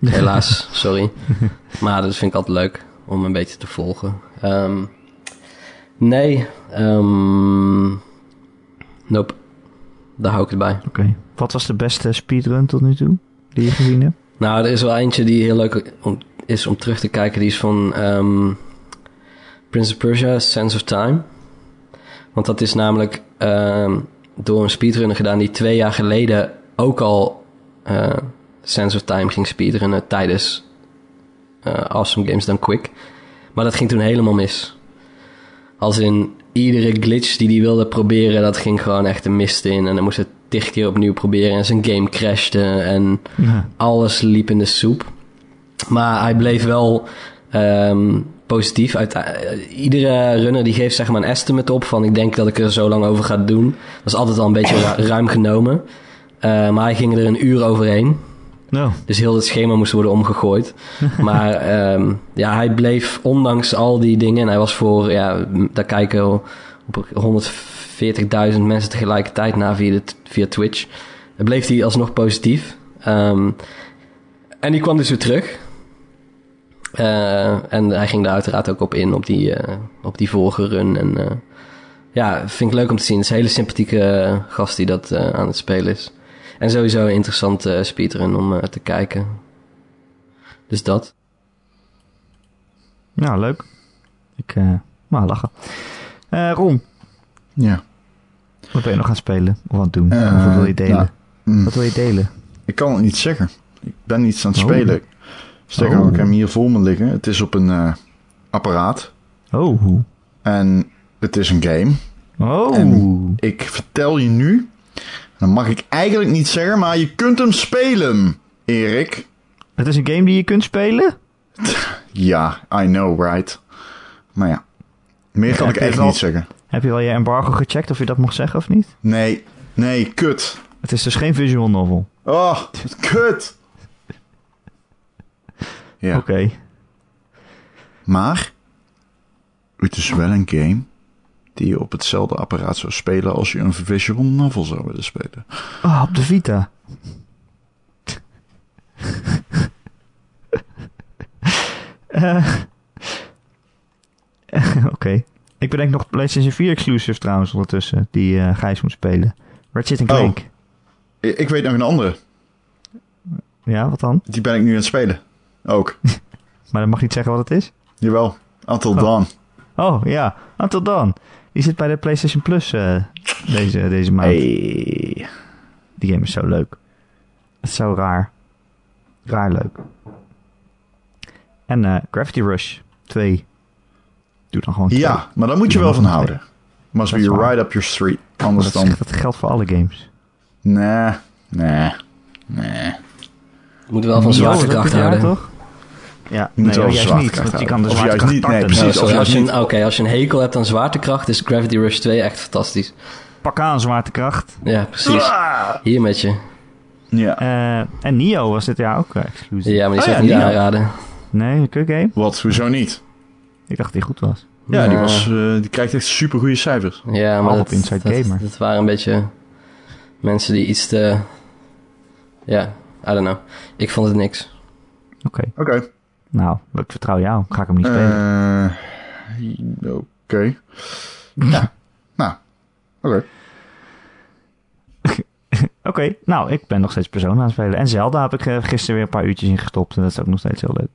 Helaas, sorry. Maar dat vind ik altijd leuk om een beetje te volgen. Ehm, nee, nope. Daar hou ik het bij. Oké. Wat was de beste speedrun tot nu toe die je gezien hebt? Nou, er is wel eentje die heel leuk om, is om terug te kijken. Die is van Prince of Persia, Sense of Time. Want dat is namelijk ehm, door een speedrunner gedaan die twee jaar geleden ook al eh, Sense of Time ging speedrunnen tijdens eh, Awesome Games Done Quick. Maar dat ging toen helemaal mis. Als in iedere glitch die hij wilde proberen, dat ging gewoon echt de mist in. En dan moest het tig keer opnieuw proberen en zijn game crashte en Ja. alles liep in de soep. Maar hij bleef wel ehm, positief. Uit, eh, iedere runner die geeft zeg maar een estimate op van ik denk dat ik er zo lang over ga doen. Dat is altijd al een beetje ru- ruim genomen. Eh, maar hij ging er een uur overheen. No. Dus heel het schema moest worden omgegooid. maar ehm, ja, hij bleef ondanks al die dingen... en hij was voor, ja, daar kijken op 140.000 mensen tegelijkertijd naar via, de, via Twitch. Bleef hij alsnog positief. Ehm, en die kwam dus weer terug. Eh, en hij ging daar uiteraard ook op in, op die, eh, op die vorige run. En eh, ja, vind ik leuk om te zien. Het is een hele sympathieke gast die dat eh, aan het spelen is. En sowieso een interessante speedrun om eh, te kijken. Dus dat. Ja, leuk. Ik, eh nou, lachen. Eh, Ron, Ja. wat ben je nog aan het spelen? Of aan het doen? Of wat wil je delen? nou, mm, Wat wil je delen? ik kan het niet zeggen. Ik ben niet aan het Oh. spelen. Oh. ik heb hem hier voor me liggen. Het is op een eh, apparaat. Oh. En het is een game. Oh. En- Ik vertel je nu. Dan mag ik eigenlijk niet zeggen, maar je kunt hem spelen, Erik. Het is een game die je kunt spelen? Ja, I know, right? Maar ja, meer kan ik echt wel- niet zeggen. Heb je al je embargo gecheckt of je dat mag zeggen of niet? Nee, nee, kut. Het is dus geen visual novel. Oh, kut. Ja, Oké. maar het is wel een game die je op hetzelfde apparaat zou spelen als je een visual novel zou willen spelen. Oh, op de Vita. Eh, Oké. Ik bedenk nog PlayStation 4 exclusives trouwens ondertussen, die eh Gijs moet spelen. Ratchet Oh. Clank. I- Ik weet nog een andere. Ja, wat dan? Die ben ik nu aan het spelen. Ook. Maar dan mag je niet zeggen wat het is. Jawel. Until Oh. Dawn. Oh, ja. Until Dawn. Die zit bij de PlayStation Plus eh, deze, deze maand. Hey. Die game is zo leuk. Het is zo raar. Raar leuk. En eh, Gravity Rush 2. Doe dan gewoon twee. Ja, maar daar moet je wel van houden. Must Dat be right up your street. Anders dat, dan... dat geldt voor alle games. Nee, nee, nee. Moet wel van zwaartekracht houden. toch? Ja, Je moet nee, wel juist niet. Want je kan de zwaartekracht niet, nee, precies. Oh, als je, Oké, als je een hekel hebt aan zwaartekracht, is Gravity Rush 2 echt fantastisch. Pak aan zwaartekracht. Ja, precies. Hier met je. Ja. Eh, en Nio was dit jaar ook uh, exclusief. Ja, maar die Oh zou ja, ik niet Nio. aanraden. Nee, een kut-game. Wat, hoezo niet? Ik dacht dat die goed was. Ja, die, was, eh, die krijgt echt super goede cijfers. Ja, maar dat, op Inside dat, Gamer. dat waren een beetje mensen die iets te... Ja, I don't know. Ik vond het niks. Oké. Oké. Nou, ik vertrouw jou. Ga ik hem niet spelen. Eh, Oké. Ja. Nou, oké. Oké, nou, ik ben nog steeds Persona aan het spelen. En Zelda heb ik eh, gisteren weer een paar uurtjes in gestopt. En dat is ook nog steeds heel leuk.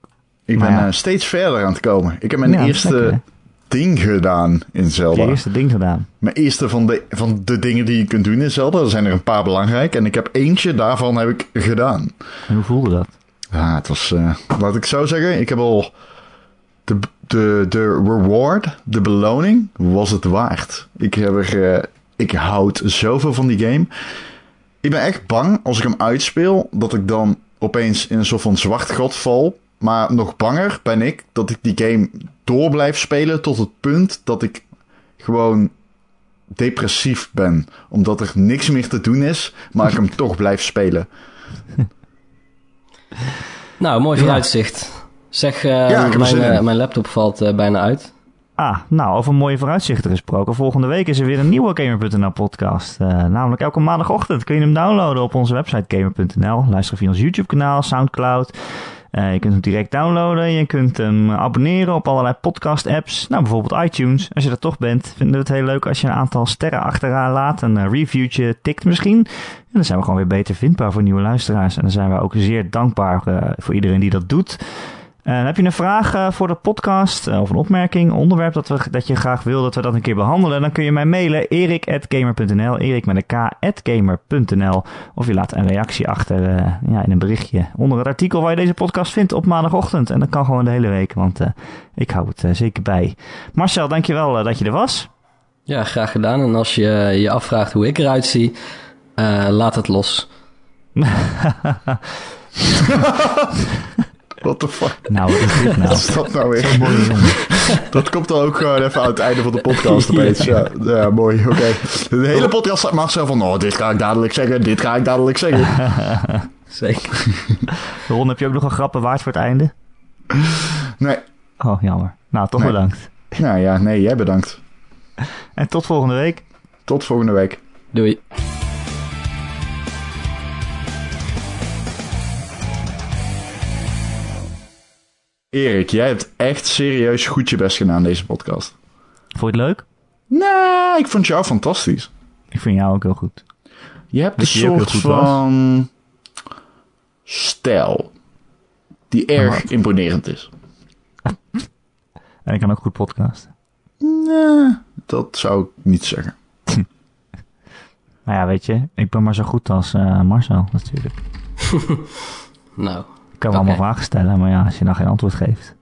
Ik Maar ben ja. eh, steeds verder aan het komen. Ik heb mijn Ja, eerste lekker, ding gedaan in Zelda. je eerste ding gedaan? Mijn eerste van de, van de dingen die je kunt doen in Zelda. Er zijn er een paar belangrijk. En ik heb eentje daarvan heb ik gedaan. En hoe voelde dat? Ja, het was, laat ik zo zeggen, ik heb al de, de, de reward, de beloning, was het waard. Ik heb er, eh, ik houd zoveel van die game. Ik ben echt bang als ik hem uitspeel, dat ik dan opeens in een soort van zwart gat val. Maar nog banger ben ik dat ik die game door blijf spelen tot het punt dat ik gewoon depressief ben. Omdat er niks meer te doen is, maar ik hem toch blijf spelen. Nou, mooi vooruitzicht. Zeg, eh, mijn, eh, mijn laptop valt eh, bijna uit. Ah, nou, over mooie vooruitzichten gesproken. Volgende week is er weer een nieuwe Gamer.nl podcast. Namelijk elke maandagochtend kun je hem downloaden op onze website Gamer.nl. Luister via ons YouTube kanaal, Soundcloud. Eh, je kunt hem direct downloaden. Je kunt hem abonneren op allerlei podcast apps. Nou, bijvoorbeeld iTunes. Als je er toch bent, vinden we het heel leuk als je een aantal sterren achteraan laat. Een eh, reviewtje tikt misschien. En dan zijn we gewoon weer beter vindbaar voor nieuwe luisteraars. En dan zijn we ook zeer dankbaar eh, voor iedereen die dat doet. En heb je een vraag eh, voor de podcast eh, of een opmerking, een onderwerp dat, we, dat je graag wil dat we dat een keer behandelen, dan kun je mij mailen erik.gamer.nl, erik met een k.gamer.nl of je laat een reactie achter ja, in een berichtje onder het artikel waar je deze podcast vindt op maandagochtend. En dat kan gewoon de hele week, want ik hou het zeker bij. Marcel, dankjewel uh, dat je er was. Ja, graag gedaan. En als je je afvraagt hoe ik eruit zie, laat het los. What the fuck? nou, wat is dit nou? Wat is dat nou weer? Dat komt dan ook gewoon even aan het einde van de podcast opeens. Ja, ja mooi, oké. De hele podcast staat Marcel van, oh, dit ga ik dadelijk zeggen, dit ga ik dadelijk zeggen. Zeker. Ron, heb je ook nog een grappen waard voor het einde? Nee, Oh, jammer. Nou, toch Nee. bedankt. nou ja, nee, jij bedankt. En tot volgende week. Tot volgende week. Doei. Erik, jij hebt echt serieus goed je best gedaan deze podcast. Vond je het leuk? Nee, ik vond jou fantastisch. Ik vind jou ook heel goed. Je hebt een Weet soort was? van stijl die erg imponerend is. En ik kan ook goed podcasten. Nee, dat zou ik niet zeggen. Maar ja, weet je, ik ben maar zo goed als eh, Marcel natuurlijk. Nou, kan wel Oké. allemaal vragen stellen, maar ja, als je dan geen antwoord geeft,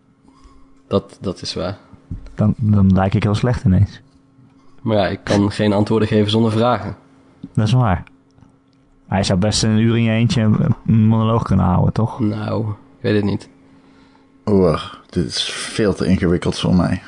dat, dat is waar. dan, dan lijk ik heel slecht ineens. Maar ja, ik kan geen antwoorden geven zonder vragen. Dat is waar. Maar je zou best een uur in je eentje een monoloog kunnen houden, toch? Nou, ik weet het niet. Oeh, dit is veel te ingewikkeld voor mij.